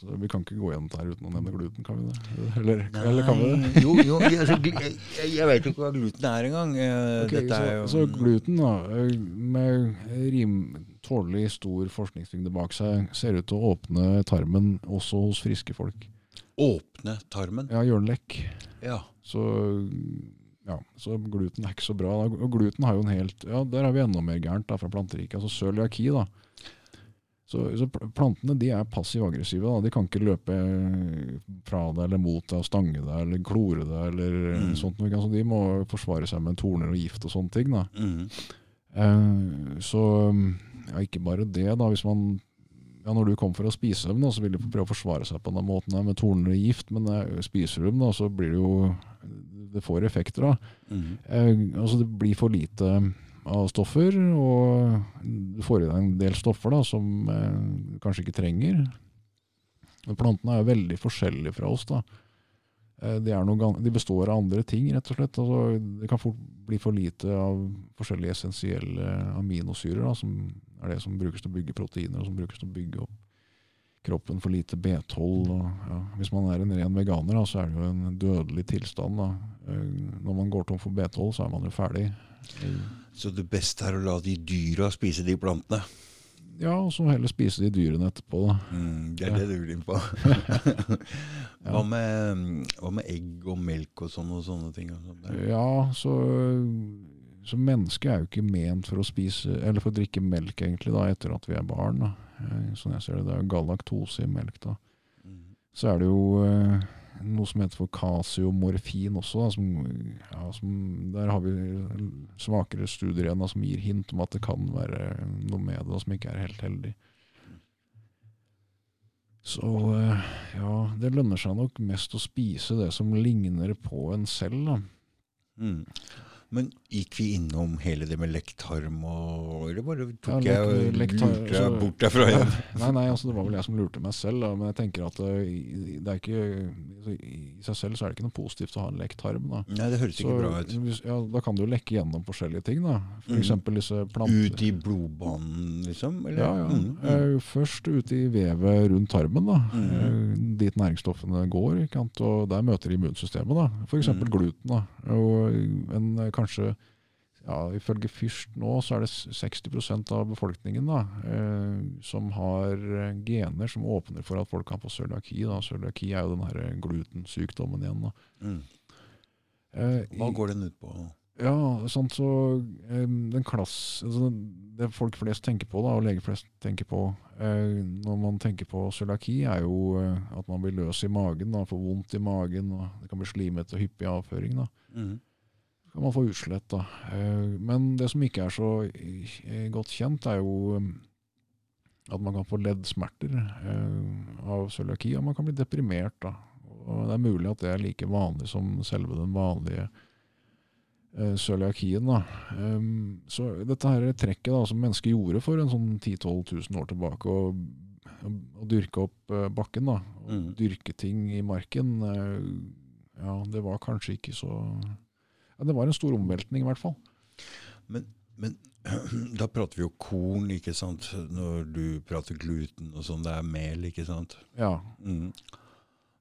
Så vi kan ikke gå gjennom dette uten å nevne gluten, kan vi det? Eller, eller kan vi det? Jo, jo altså, jeg, jeg vet jo ikke hva gluten er engang. Okay, Dette så, er jo så gluten, da, eh, med rim, tålelig stor forskningstyngde bak seg, ser ut til å åpne tarmen også hos friske folk. Åpne tarmen. Ja, gjør den lekk. Ja. Så, ja, så gluten er ikke så bra. Og gluten har jo en helt Ja, der har vi enda mer gærent da, fra planteriket. Altså cøliaki, da. Så, så plantene de er passiv-aggressive. da. De kan ikke løpe fra deg eller mot deg og stange deg eller klore deg. eller Mm. sånt. noe, ikke de må forsvare seg med torner og gift og sånne ting. da. Mm. Eh, så ja, ikke bare det, da. Hvis man ja, Når du kom for å spise dem, da, så vil de prøve å forsvare seg på den måten der, med torner og gift. Men eh, spiser du dem, da, så blir det jo Det får effekter. da. Mm. Eh, altså Det blir for lite av stoffer, og du får i deg en del stoffer da, som eh, du kanskje ikke trenger. Plantene er veldig forskjellige fra oss. da. Eh, de, er noe, de består av andre ting, rett og slett. Altså, det kan fort bli for lite av forskjellige essensielle aminosyrer, da, som er det som brukes til å bygge proteiner, og som brukes til å bygge opp kroppen for lite B12. Og, ja. Hvis man er en ren veganer, da, så er det jo en dødelig tilstand. Da. Eh, Når man går tom for B12, så er man jo ferdig. Så det beste er å la de dyra spise de plantene. Ja, og så heller spise de dyrene etterpå. Da. Mm, det er Ja. det du vil inn på. hva, med, hva med egg og melk og sånne, og sånne ting? og? Ja, så, så mennesket er jo ikke ment for å spise Eller for å drikke melk, egentlig, da, etter at vi er barn. Da. Eh, Sånn jeg ser det, det er jo galaktose i melk. da. Mm. Så er det jo eh, noe som heter for kasiomorfin også. Da, som, ja, som, der har vi svakere studier igjen da, som gir hint om at det kan være noe med det da, som ikke er helt heldig. Så eh, ja, det lønner seg nok mest å spise det som ligner på en selv. da. Mm. Men gikk vi innom hele det med lektarm og Eller bare tok Ja, jeg og lurte deg altså- bort derfra igjen? Nei, nei, altså det var vel jeg som lurte meg selv, da, men jeg tenker at det, det er ikke, altså, i seg selv så er det ikke noe positivt å ha en lektarm. Da. Nei, det høres ikke bra ut. ja, da kan du jo lekke gjennom forskjellige ting. da. For mm. disse planter. Ut i blodbanen, liksom? Eller? Ja, ja. Mm, mm. Eh, Først ut i vevet rundt tarmen, da, Mhm. eh, dit næringsstoffene går. Og der møter immunsystemet, da. f.eks. Mm. gluten. da. Og en, eh, kanskje, ja, Ifølge Fürst nå så er det 60% av befolkningen da, eh, som har eh, gener som åpner for at folk kan få cøliaki. da. Cøliaki er jo den her glutensykdommen igjen. da. Mm. Eh, Hva går den ut på? ja, sånn så eh, den klass, altså Det folk flest tenker på, da, og leger flest tenker på eh, når man tenker på cøliaki, er jo eh, at man blir løs i magen, da, får vondt i magen, og det kan bli slimete og hyppig avføring. da. Mm. Kan man få utslett. da. Eh, men det som ikke er så eh, godt kjent, er jo at man kan få leddsmerter eh, av cøliaki, og man kan bli deprimert. da. Og Det er mulig at det er like vanlig som selve den vanlige cøliakien. da. Um, så dette her trekket da, som mennesket gjorde for en sånn 10 000-12 000 år tilbake, å, å dyrke opp bakken, da, og Mm. dyrke ting i marken, ja, det var kanskje ikke så ja, Det var en stor omveltning, i hvert fall. Men da prater vi jo korn, ikke sant? Når du prater gluten og sånn. Det er mel, ikke sant? Ja. Mm.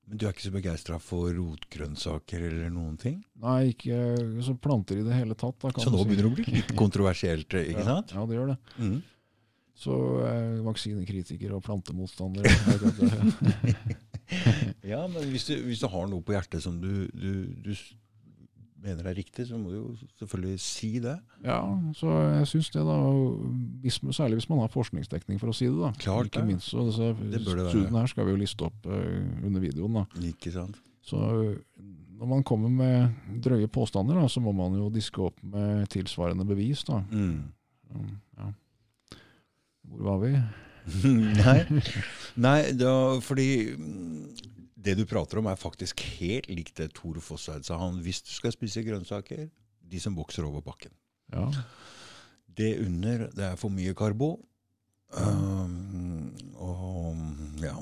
Men du er ikke så begeistra for rotgrønnsaker eller noen ting? Nei, ikke så planter i det hele tatt. Da, kan Så nå si. begynner det å bli litt kontroversielt, ikke ja, sant? Ja, det gjør det. Mm. Så eh, vaksinekritiker og plantemotstandere. Ja, men hvis du, hvis du har noe på hjertet som du, du, du mener er riktig, så må du jo selvfølgelig si det. Ja, så jeg syns det, da. Hvis, særlig hvis man har forskningsdekning for å si det. da. Klart Ikke det. minst, så disse Det det. Studiene her skal vi jo liste opp uh, under videoen. da. Ikke sant? Så når man kommer med drøye påstander, da, så må man jo diske opp med tilsvarende bevis. da. Mm. Um, Ja. Hvor var vi? Nei, Nei da, fordi mm, det du prater om er faktisk helt likt det Tore Fosseid sa. Han, hvis du skal spise grønnsaker, de som vokser over bakken. Ja. Det under, det er for mye karbo. Um, og ja.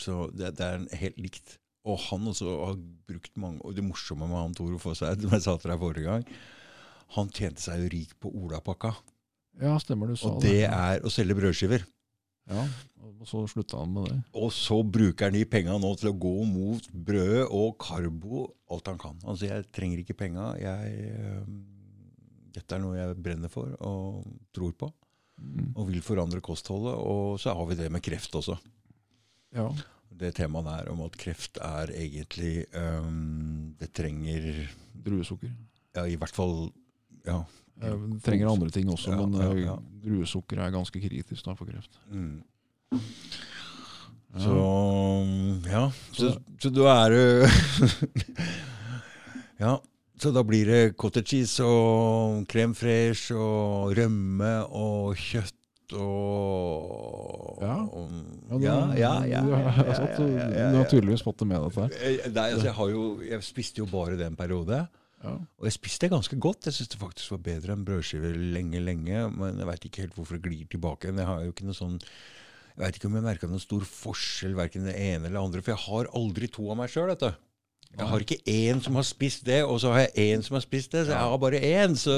Så det, det er helt likt. Og han også har brukt mange Og det morsomme med han Tore Fosseid, som jeg sa til deg forrige gang, han tjente seg jo rik på olapakka. ja, stemmer du sa Og det er å selge brødskiver. Ja, og så slutta han med det. Og så bruker han de penga nå til å gå mot brød og karbo alt han kan. Altså, jeg trenger ikke penga. Jeg, dette er noe jeg brenner for og tror på. Mm. Og vil forandre kostholdet. Og så har vi det med kreft også. Ja. Det temaet der om at kreft er egentlig um, Det trenger Druesukker. Ja, i hvert fall Ja. Eh, Det trenger andre ting også, Ja, men ja, eh, ja. druesukker er ganske kritisk da, for kreft. Mm. Så ja. Så, så da er Ja. Så da blir det cottage cheese og crème fraîche og rømme og kjøtt og Ja. Ja, du, ja, ja, du, har, du har tydeligvis fått det med deg. der. Eh, Nei, altså jeg jo Jeg spiste jo bare det en periode. Ja. Og jeg spiste det ganske godt. Jeg syns det faktisk var bedre enn brødskiver lenge, lenge. Men jeg veit ikke helt hvorfor det glir tilbake. Jeg har jo ikke noe sånn Jeg veit ikke om jeg merka noen stor forskjell, verken det ene eller det andre. For jeg har aldri to av meg sjøl, vet du. Jeg har ikke én som har spist det, og så har jeg én som har spist det. Så jeg har bare én. Så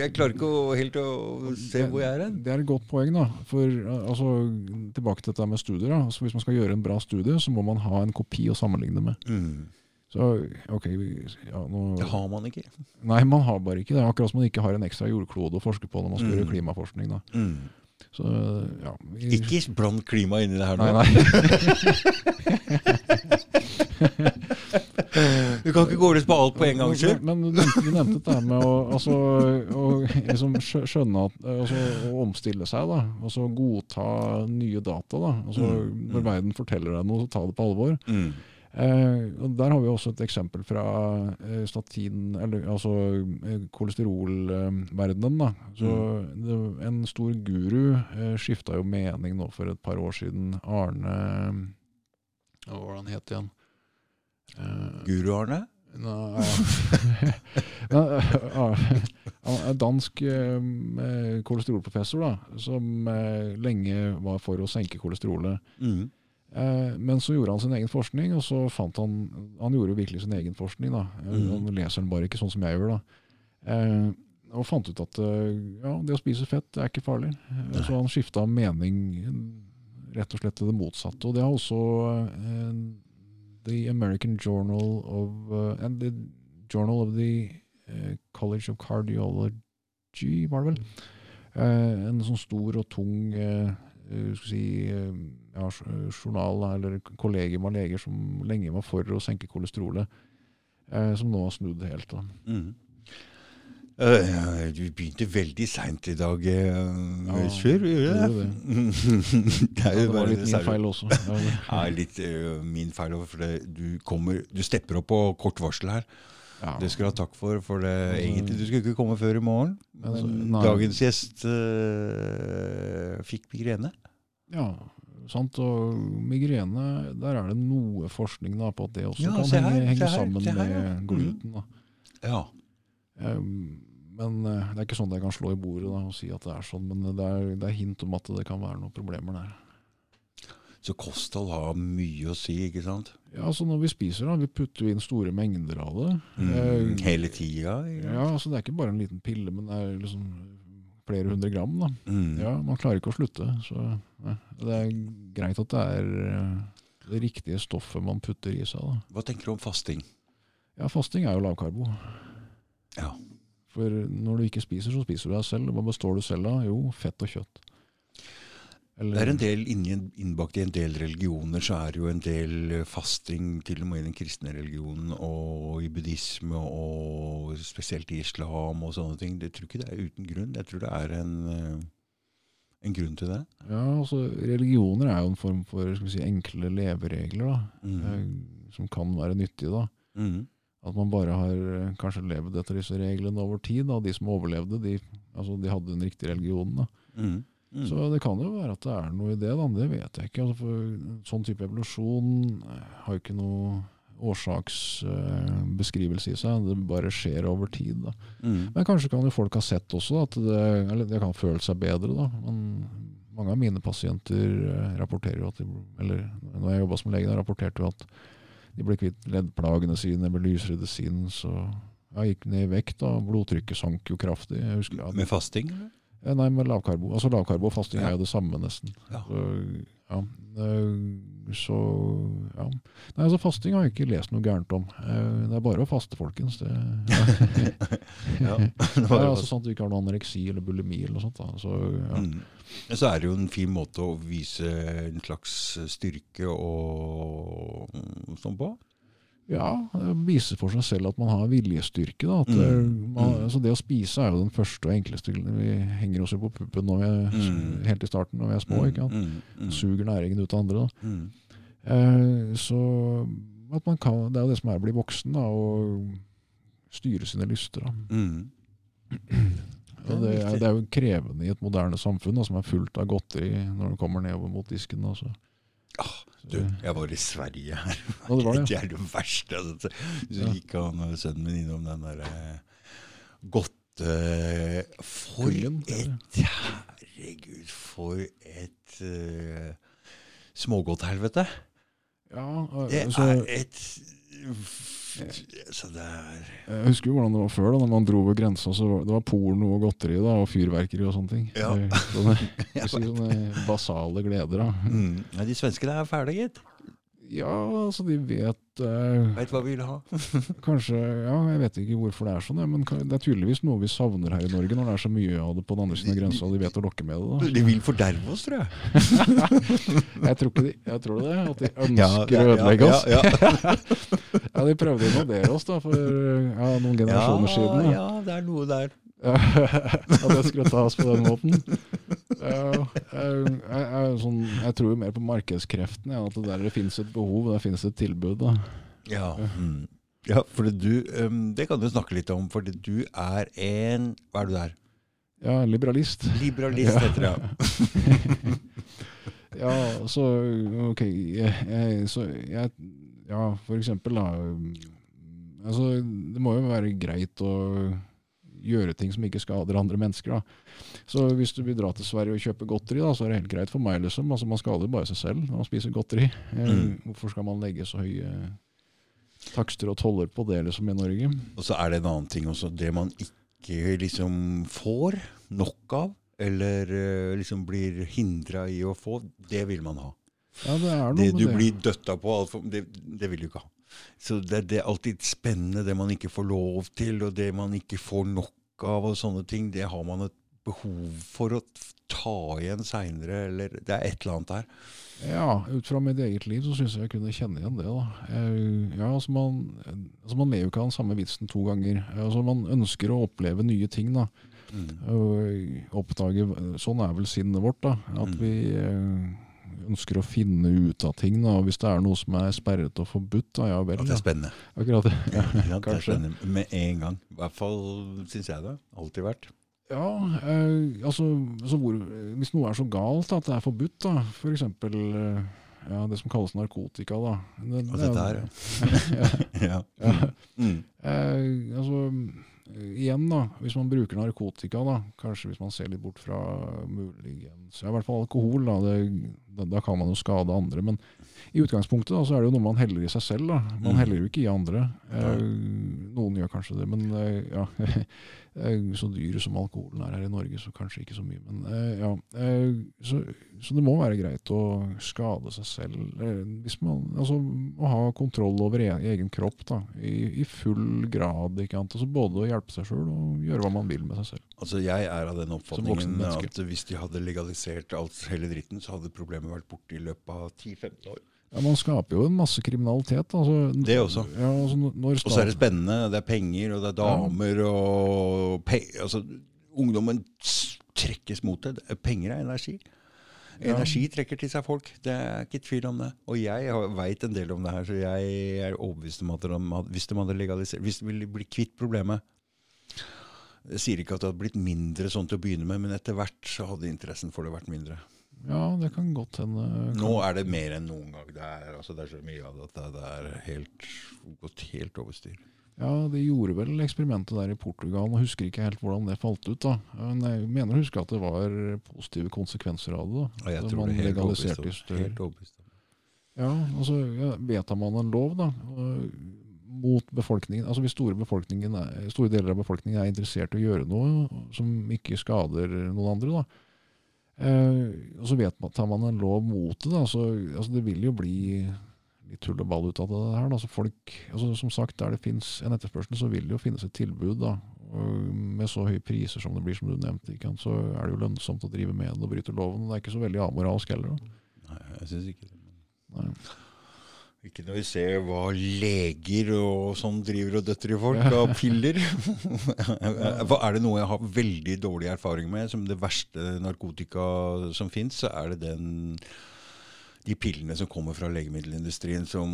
jeg klarer ikke å, helt å se hvor jeg er hen. Det er et godt poeng. da. For altså, Tilbake til dette med studier. Altså, hvis man skal gjøre en bra studie, så må man ha en kopi å sammenligne med. Mm. Så, ok, vi- ja, nå, Det har man ikke. Nei, man har bare ikke det. Akkurat som man ikke har en ekstra jordklode å forske på når man skal Mm. gjøre klimaforskning. da. Mm. Så, ja, vi, Ikke bland klima inni det her nå. Nei, nei. Du kan ikke gå løs på alt på en gang skyld. Men, men du, nevnte, du nevnte dette med å, altså, å liksom skjønne at altså, Å omstille seg, da. Altså godta nye data. da. Altså, Mm, Når mm. verden forteller deg noe, så ta det på alvor. Mm. Eh, og Der har vi også et eksempel fra eh, statin, eller altså eh, kolesterolverdenen. da. Så Mm. det, En stor guru eh, skifta jo mening nå for et par år siden. Arne Hva var det han het igjen? Eh, Guru-Arne? Nei, er dansk kolesterolprofessor da, som lenge var for å senke kolesterolet. Mm. Eh, men så gjorde han sin egen forskning, og så fant han Han gjorde jo virkelig sin egen forskning. da. Eh, Mhm. Han leser den bare ikke sånn som jeg gjør. da. Eh, og fant ut at ja, det å spise fett er ikke farlig. Nei. så han skifta mening rett og slett til det motsatte. Og det har også The American Journal of and The Journal of the College of Cardiology, var det vel. Eh, en sånn stor og tung skal skal si, ja, jour- journal eller kollegium av leger som lenge var for å senke kolesterolet, eh, som nå har snudd helt. Mm. Uh, du begynte veldig seint i dag, uh, Sjur. Gjorde gjorde du det? det er Ja, det var litt min feil også. Ja, det- Ja, litt uh, min feil òg, for det, du, kommer, du stepper opp på kort varsel her. ja. Det skal du ha takk for. For det, Altså- egentlig, du skulle ikke komme før i morgen. Altså, dagens gjest eh, fikk migrene. Ja, sant. Og migrene, der er det noe forskning da, på at det også Ja, kan her, henge, henge her, sammen her, ja. med gluten. da. Ja. Um, men eh, det er ikke sånn at jeg kan slå i bordet da, og si at det er sånn, men det er, det er hint om at det kan være noen problemer der. Så kosthold har mye å si, ikke sant? Ja, altså Når vi spiser, da, vi putter inn store mengder av det. Mm, Eh, hele tida. Ja, altså Det er ikke bare en liten pille, men det er liksom flere hundre gram. da. Mm. Ja, Man klarer ikke å slutte. Så ja, det er greit at det er eh, det riktige stoffet man putter i seg. da. Hva tenker du om fasting? Ja, Fasting er jo lavkarbo. Ja. For når du ikke spiser, så spiser du deg selv. Hva består du selv av? Jo, fett og kjøtt. Eller- Det er en del innbakt i en del religioner, så er det jo en del eh, fasting, til og med i den kristne religionen, og i buddhisme, og spesielt i islam og sånne ting. Jeg tror ikke det er uten grunn. Jeg tror det er en, eh, en grunn til det. Ja, altså Religioner er jo en form for si, enkle leveregler da, Mm. som kan være nyttige. da. Mm. At man bare har kanskje levd etter disse reglene over tid. da. De som overlevde, de, altså, de hadde den riktige religionen. da. Mm. Mm. Så det kan jo være at det er noe i det, da. Det vet jeg ikke. Altså, sånn type evolusjon eh, har jo ikke noe årsaksbeskrivelse i seg. Det bare skjer over tid. da. Mm. Men kanskje kan jo folk ha sett også at det, eller det kan føle seg bedre. da. Men mange av mine pasienter eh, rapporterer jo at de, eller når jeg jobba som lege, da, rapporterte jo at de ble kvitt leddplagene sine, ble lysere sinn. Så jeg gikk ned i vekt. da, Blodtrykket sank jo kraftig. Husker, ja, Med fasting? eller? Eh, Nei, med lavkarbo. Altså Lavkarbo og fasting Ja. er jo det samme, nesten. Ja. Så, ja. eh, så ja. Nei, altså Fasting har jeg ikke lest noe gærent om. Eh, Det er bare å faste, folkens. Det, Ja. ja. Det var Ja, altså sånn at du ikke har noe anoreksi eller bulimi eller noe sånt. Så, ja. Mm. Så er det jo en fin måte å vise en slags styrke og sånn på. Ja, det viser for seg selv at man har viljestyrke. Da. At, Mm. eh, man, Mm. altså det å spise er jo den første og enkleste Vi henger oss jo på puppen når vi Mm. helt i starten når vi er små. ikke? Mm. Mm. Suger næringen ut av andre. da. Eh, så kan, Det er jo det som er å bli voksen, da, og styre sine lyster. Mm. Det, er, det er jo krevende i et moderne samfunn da, som er fullt av godteri når du kommer nedover mot disken. da, Ah, Du, jeg var i Sverige her. Det var det. Det er det verste. Altså. Så gikk han og sønnen min innom den derre godte... For Kullen, et Herregud, for et uh, smågodthelvete. Ja, altså, Det så, er et Så det er jeg husker jo hvordan det var før, da når man dro over grensa. så var, Det var porno og godteri da, og fyrverkeri og sånne ting. Ja. Sånne, sånne basale gleder. da. mm. ja, De svenskene er fæle, gitt. Ja, altså de vet eh, Veit hva vi vil ha. Kanskje, ja, Jeg vet ikke hvorfor det er sånn, men det er tydeligvis noe vi savner her i Norge når det er så mye av det på den andre siden av grensa, og de vet å lokke med det. Da. De vil forderve oss, tror jeg. Jeg tror de, jeg tror det, at de ønsker å ødelegge oss. Ja, ja, Ja, De prøvde å invadere oss da, for ja, noen ja. generasjoner siden. ja, Ja. ja, det er noe der. At jeg skulle tas på den måten. Jeg, jeg, jeg, sånn, jeg tror jo mer på markedskreftene. Ja, at det der det finnes et behov, der finnes et tilbud. da. Ja, mm. ja for du, um, det kan du snakke litt om, for du er en Hva er du der? Ja, liberalist. Liberalist, Ja. heter det. Ja, så ok jeg, så jeg, Ja, for eksempel, da. Altså, det må jo være greit å gjøre ting som ikke skader andre mennesker. da. Så hvis du vil dra til Sverige og kjøpe godteri, da, så er det helt greit for meg. liksom. Altså, Man skader bare seg selv når man spiser godteri. Eh, Mm. Hvorfor skal man legge så høye takster og toller på det liksom i Norge? Og så er det en annen ting også. Det man ikke liksom får nok av, eller eh, liksom blir hindra i å få, det vil man ha. Ja, det er noe Det du det. blir døtta på, det, det vil du ikke ha. Så det, det er alltid spennende, det man ikke får lov til, og det man ikke får nok av, og sånne ting. Det har man et behov for å ta igjen seinere, eller det er et eller annet der. Ja, ut fra mitt eget liv så syns jeg jeg kunne kjenne igjen det. da. Ja, altså man, altså man lever ikke av den samme vitsen to ganger. Altså Man ønsker å oppleve nye ting. da. Og oppdage, Sånn er vel sinnet vårt. da. At Mm. vi eh, ønsker å finne ut av ting. da. Hvis det er noe som er sperret og forbudt, da ja vel. At det er spennende. Akkurat ja, sant? Det er spennende med en gang. I hvert fall syns jeg det. Alltid vært. Ja, eh, altså, hvor, Hvis noe er så galt at det er forbudt, da, f.eks. For eh, ja, det som kalles narkotika, da. Det, Og dette her, ja. ja. ja. Mm. Eh, altså, igjen, da, hvis man bruker narkotika, da, kanskje hvis man ser litt bort fra muligens ja, I hvert fall alkohol, da, det, da, kan man jo skade andre. Men i utgangspunktet da, så er det jo noe man heller i seg selv. da. Man Mm. heller jo ikke i andre. Eh, noen gjør kanskje det, men eh, ja. Eh, så dyr som alkoholen er her i Norge, så kanskje ikke så mye. Men eh, ja. Eh, så, så det må være greit å skade seg selv. eh, hvis man, altså Å ha kontroll over e egen kropp da, i, i full grad. ikke sant? Altså Både å hjelpe seg sjøl og gjøre hva man vil med seg selv. Altså, Jeg er av den oppfatningen at hvis de hadde legalisert alt hele dritten, så hadde problemet vært borte i løpet av 10-15 år. Ja, Man skaper jo en masse kriminalitet. Altså, Det også. Ja, altså, Og så er det spennende. Det er penger, og det er damer, og pe altså, Ungdommen trekkes mot det. Penger er energi. Ja. Energi trekker til seg folk. Det er ikke tvil om det. Og jeg veit en del om det her, så jeg er overbevist om at de hvis de hadde legalisert Hvis de ville bli kvitt problemet Jeg sier ikke at det hadde blitt mindre sånn til å begynne med, men etter hvert så hadde interessen for det vært mindre. Ja, det kan godt hende. Nå er det mer enn noen gang. Det er, altså, det er så mye av det at det- er helt, gått helt over styr. Ja, de gjorde vel eksperimentet der i Portugal. og husker ikke helt hvordan det falt ut. da. Men jeg mener å huske at det var positive konsekvenser av det. da. Og jeg tror man det er helt legaliserte overbevist om. Ja, altså ja, Vedtar man en lov da, og- mot befolkningen Altså Hvis store, befolkningen er, store deler av befolkningen er interessert i å gjøre noe som ikke skader noen andre, da, eh, og så vet man en lov mot det, da, så altså, det vil jo bli litt tull og ball ut av det her. Da. Så folk, altså, som sagt, Der det finnes en etterspørsel, så vil det jo finnes et tilbud. da, og Med så høye priser som det blir, som du nevnte, så er det jo lønnsomt å drive med det og bryte loven. Det er ikke så veldig amoralsk heller. da. Nei, jeg syns ikke det. Nei. Ikke når vi ser hva leger og sånn driver og døtter i folk av piller. Er det noe jeg har veldig dårlig erfaring med, som det verste narkotika som fins, så er det den de pillene som kommer fra legemiddelindustrien, som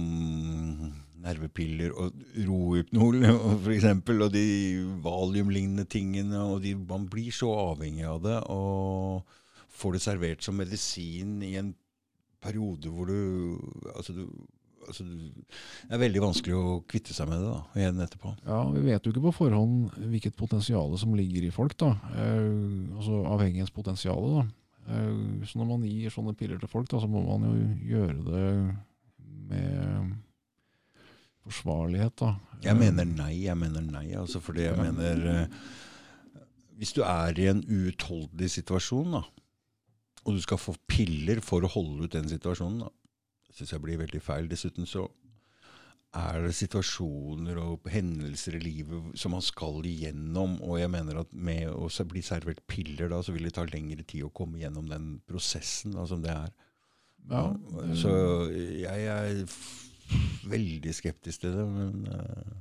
nervepiller og Rohypnol f.eks., og de valiumlignende tingene. og de, Man blir så avhengig av det og får det servert som medisin i en periode hvor du altså du, altså Det er veldig vanskelig å kvitte seg med det da, igjen etterpå. Ja, Vi vet jo ikke på forhånd hvilket potensial som ligger i folk. da, eh, altså Avhengighetspotensialet. da. Eh, så når man gir sånne piller til folk, da, så må man jo gjøre det med forsvarlighet. da. Jeg mener nei, jeg mener nei. altså fordi jeg Ja. mener eh, Hvis du er i en uutholdelig situasjon, da, og du skal få piller for å holde ut den situasjonen, da, syns jeg blir veldig feil. Dessuten så er det situasjoner og hendelser i livet som man skal igjennom. Og jeg mener at med å bli servert piller da, så vil det ta lengre tid å komme gjennom den prosessen da, som det er. Ja, Så jeg er veldig skeptisk til det. Men eh,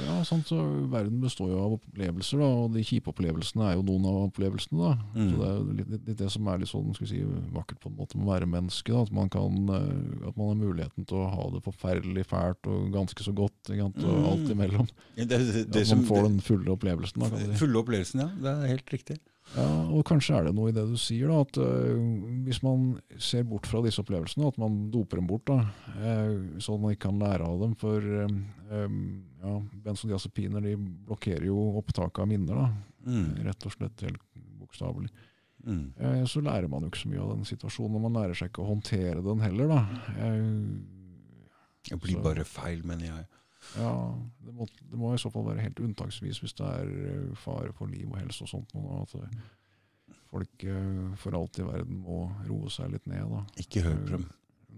ja, sant, så Verden består jo av opplevelser, da, og de kjipe opplevelsene er jo noen av opplevelsene. da. Mm. Så Det er jo litt, litt, det som er litt sånn, skal vi si, vakkert på en måte med å være menneske. Da, at, man kan, eh, at man har muligheten til å ha det forferdelig fælt og ganske så godt. Ikke sant, og Mm. alt imellom. det, det, det at man får den fulle opplevelsen. Da, kan si. Fulle opplevelsen, ja. Det er helt riktig. Ja, og kanskje er det noe i det du sier, da, at øh, hvis man ser bort fra disse opplevelsene, at man doper dem bort, da, øh, at man ikke kan lære av dem. For øh, ja, benzodiazepiner de blokkerer jo opptaket av minner, da, Mm. rett og slett helt bokstavelig. Mm. Eh, så lærer man jo ikke så mye av den situasjonen, og man lærer seg ikke å håndtere den heller. da. Eh, Det blir Så- bare feil, mener jeg. ja, det må, det må i så fall være helt unntaksvis hvis det er øh, fare for liv og helse og sånt. Og At øh, folk øh, for alt i verden må roe seg litt ned. da. Ikke hør på dem.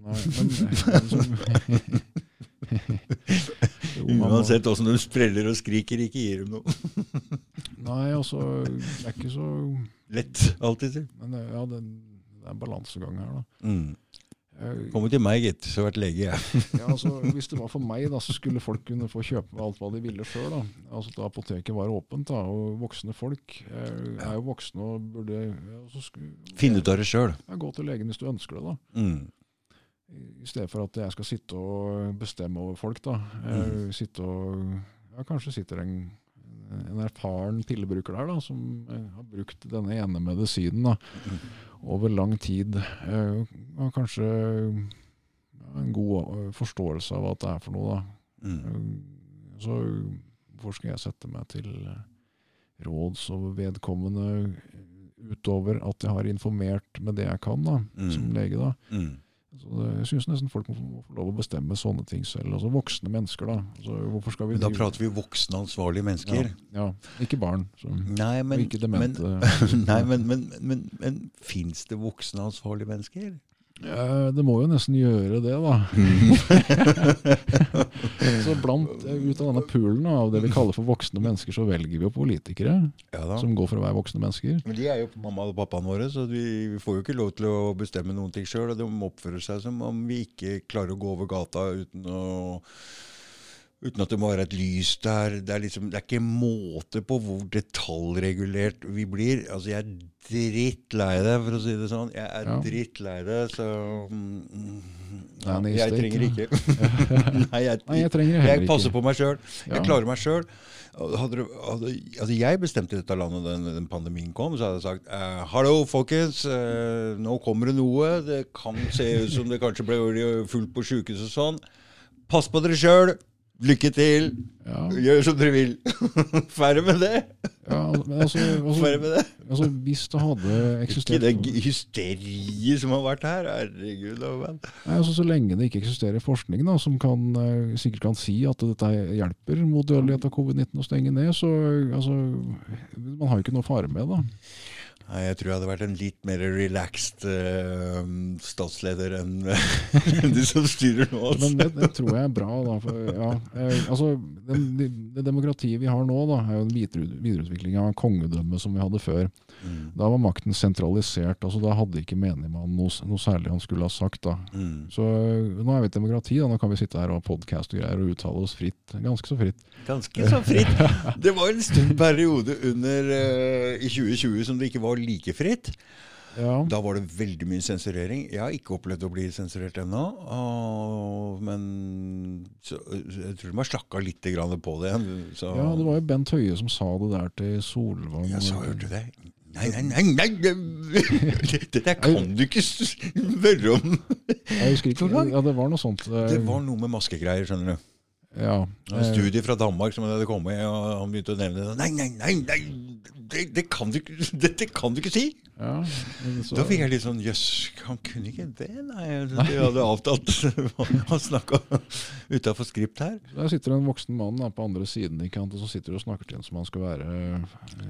Nei, men, men som, Uansett åssen de spreller og skriker, ikke gir dem noe. Nei, altså, det er ikke så Lett, alltid. Men øh, ja, det, det er en balansegang her, da. Mm. Eh, Kom til meg, gitt, så har vært lege, jeg. Ja, altså, hvis det var for meg, da, så skulle folk kunne få kjøpe alt hva de ville sjøl. Altså, da apoteket var åpent, da, og voksne folk er, er jo voksne og burde ja, så skulle, Finn ut av det sjøl. Gå til legen hvis du ønsker det, da. Mm. I stedet for at jeg skal sitte og bestemme over folk. da. Eh, Sitte og ja, Kanskje sitter en, en erfaren pillebruker der, da, som eh, har brukt denne ene medisinen da, over lang tid. Og har kanskje en god eh, forståelse av hva det er for noe. da. Mm. Eh, Så hvorfor skal jeg sette meg til eh, råds over vedkommende eh, utover at jeg har informert med det jeg kan da, Mm. som lege? da. Mm. Så jeg syns nesten folk må, få- lov å bestemme sånne ting selv. Altså voksne mennesker, da. Altså, hvorfor skal vi Men da prater vi voksne, ansvarlige mennesker. Ja, ja, ikke barn. Så, Nei, men, og ikke men, demente. nei, men, men, men, men fins det voksne, ansvarlige mennesker? Ja, det må jo nesten gjøre det, da. så blant, eh, ut av denne poolen av det vi kaller for voksne mennesker, så velger vi jo politikere Ja som går for å være voksne mennesker. Men de er jo mamma og pappaen våre, så vi, vi får jo ikke lov til å bestemme noen ting sjøl. Og de oppfører seg som om vi ikke klarer å gå over gata uten å Uten at det må være et lys der. Det er, liksom, det er ikke måte på hvor detaljregulert vi blir. Altså, jeg er drittlei det, for å si det sånn. Jeg er Ja. drittlei det, så mm, ja, nei, Jeg trenger ikke. Nei, jeg, jeg jeg passer på meg sjøl. Ja. Jeg klarer meg sjøl. Hadde, hadde, hadde, altså jeg bestemte i dette landet da den, den pandemien kom, så hadde jeg sagt eh, Hallo, folkens. eh, nå kommer det noe. Det kan se ut som det kanskje ble fullt på sjukehuset og sånn. Pass på dere sjøl. Lykke til. Ja, Gjør som dere vil. Ferdig med det. ja, men altså, altså, med det. altså, hvis det hadde eksistert Ikke det hysteriet som har vært her. Herregud. Nei, altså, Så lenge det ikke eksisterer forskning da, som kan, eh, sikkert kan si at dette hjelper mot dødelighet av covid-19 å stenge ned, så altså, man har jo ikke noe fare med det. Jeg tror jeg hadde vært en litt mer relaxed uh, statsleder enn de som styrer nå. Altså. Men det, det tror jeg er bra. Da, for, ja, eh, altså, den, det, det demokratiet vi har nå, da, er jo en videreutvikling av kongedømmet som vi hadde før. Mm. Da var makten sentralisert. altså Da hadde ikke menigmannen noe, noe særlig han skulle ha sagt. da. Mm. Så nå er vi et demokrati. da, Nå kan vi sitte her og ha podkast og greier og uttale oss fritt. Ganske så fritt. Ganske så fritt. Det var en stund periode under uh, i 2020 som det ikke var like fritt. Ja, Da var det veldig mye sensurering. Jeg har ikke opplevd å bli sensurert ennå. Men så, jeg tror de har slakka litt på det igjen. Så. ja, det var jo Bent Høie som sa det der til Solvang. Ja, så hørte du det? Nei, nei, nei, nei det- der kan du ikke spørre om! Jeg husker ikke. Ja, det var noe sånt. eh, Det var noe med maskegreier, skjønner du. Ja, En studie fra Danmark som hadde kommet, og han begynte å nevne det. Nei, nei, nei, nei det, det kan du ikke, dette kan du ikke si! Ja, så, Da fikk jeg litt sånn Jøss, han kunne ikke det? Nei, vi hadde avtalt Han snakke utafor skript her. Der sitter en voksen mann da, på andre siden ikke sant, og så sitter du og snakker til en som han skal være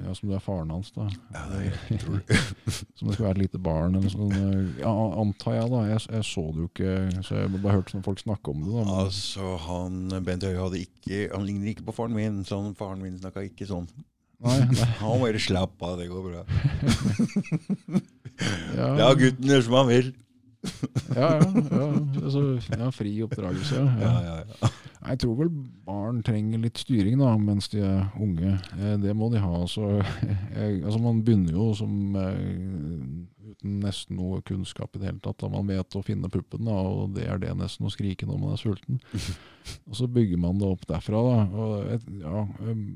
Ja, som du er faren hans. da. Ja, det tror. Som det skal være et lite barn. eller sånn, eh, ja, antar jeg, da. Jeg, jeg så det jo ikke, så jeg bare hørte folk snakke om det. da. Men, Altså, han Bent Høie hadde ikke Han ligner ikke på faren min. Sånn, faren min snakka ikke sånn. Nei, nei, Han bare slappe av, det går bra. ja, La gutten gjøre som han vil. ja, ja, ja, altså, ja, fri oppdragelse. Ja. Ja, ja, ja. Jeg tror vel barn trenger litt styring da, mens de er unge. Eh, Det må de ha. Altså, jeg, altså man begynner jo som eh, uten nesten noe kunnskap i det hele tatt. Da. Man vet å finne puppen, da, og det er det nesten å skrike når man er sulten. Og så bygger man det opp derfra. Da. Og et, ja, em,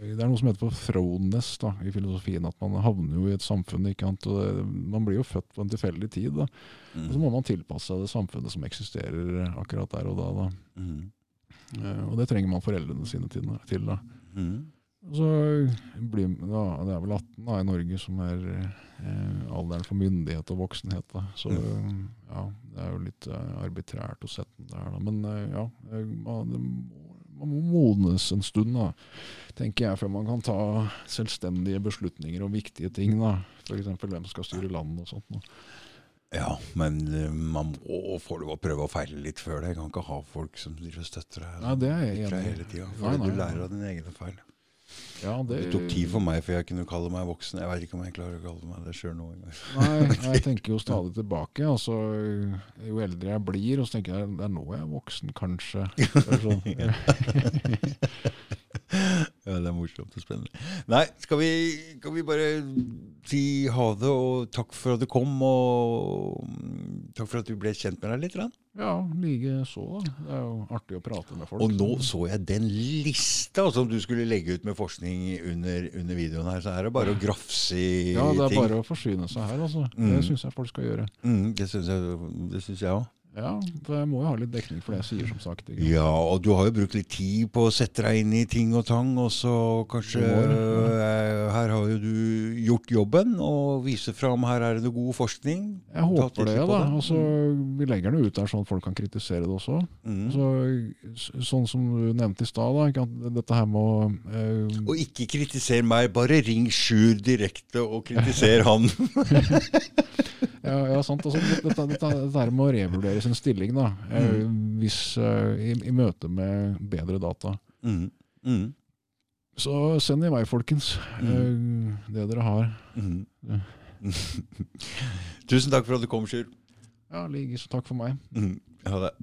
det er noe som heter for thrownness da, i filosofien. At man havner jo i et samfunn. Ikke sant? Det, man blir jo født på en tilfeldig tid. Da. Og så Mm. må man tilpasse seg det samfunnet som eksisterer akkurat der og da. da. Mm. Uh, Og det trenger man foreldrene sine til. til da. Mm. Så blir, da, Det er vel 18 da, i Norge som er eh, alderen for myndighet og voksenhet. Da. Så ja, det er jo litt eh, arbitrært å sette den der. Da. Men eh, ja, man, det må, man må modnes en stund, da, tenker jeg, før man kan ta selvstendige beslutninger om viktige ting. da. F.eks. hvem skal styre landet og sånt. Da. Ja, men eh, man må få lov å prøve å feile litt før det. Jeg kan ikke ha folk som driver og støtter deg Nei, det er jeg enig i. hele tida. For nei, du lærer av dine egne feil. Ja, det, Det tok tid for meg før jeg kunne kalle meg voksen. Jeg veit ikke om jeg klarer å kalle meg det sjøl nå engang. Nei, jeg tenker jo stadig tilbake. Altså, jo eldre jeg blir, og så tenker jeg det er nå jeg er voksen, kanskje. Det er sånn. Ja, det er morsomt og spennende. Nei, skal vi, skal vi bare si ha det, og takk for at du kom. Og mm, takk for at du ble kjent med deg litt. grann. Ja, like så. da. Det er jo artig å prate med folk. Og nå så jeg den lista som du skulle legge ut med forskning under, under videoen her. Så er det bare å grafse i Ja, det er ting. bare å forsyne seg her, altså. Mm. Det syns jeg folk skal gjøre. Mm, det syns jeg òg. Ja, for jeg må jo ha litt dekning for det jeg sier, som sagt. Ikke? Ja, og du har jo brukt litt tid på å sette deg inn i ting og tang, og så kanskje Det eh, Her har jo du gjort jobben og viser fram her er det god forskning. Jeg håper det, da. det. Altså, vi legger den ut der sånn at folk kan kritisere det også. Mm. Så, sånn som du nevnte i stad, dette her med å uh, Og ikke kritiser meg, bare ring Sjur direkte og kritiser han. ja, ja, sant. Altså, dette, dette, dette her med å revurdere sin stilling da, mm. hvis, eh, i, i møte med bedre data. Mm. Mm. Så send i vei, folkens, eh, det dere har. Mm. Tusen takk for at du kom, Sjur. Ja, Likeså takk for meg. Mm. Ha det.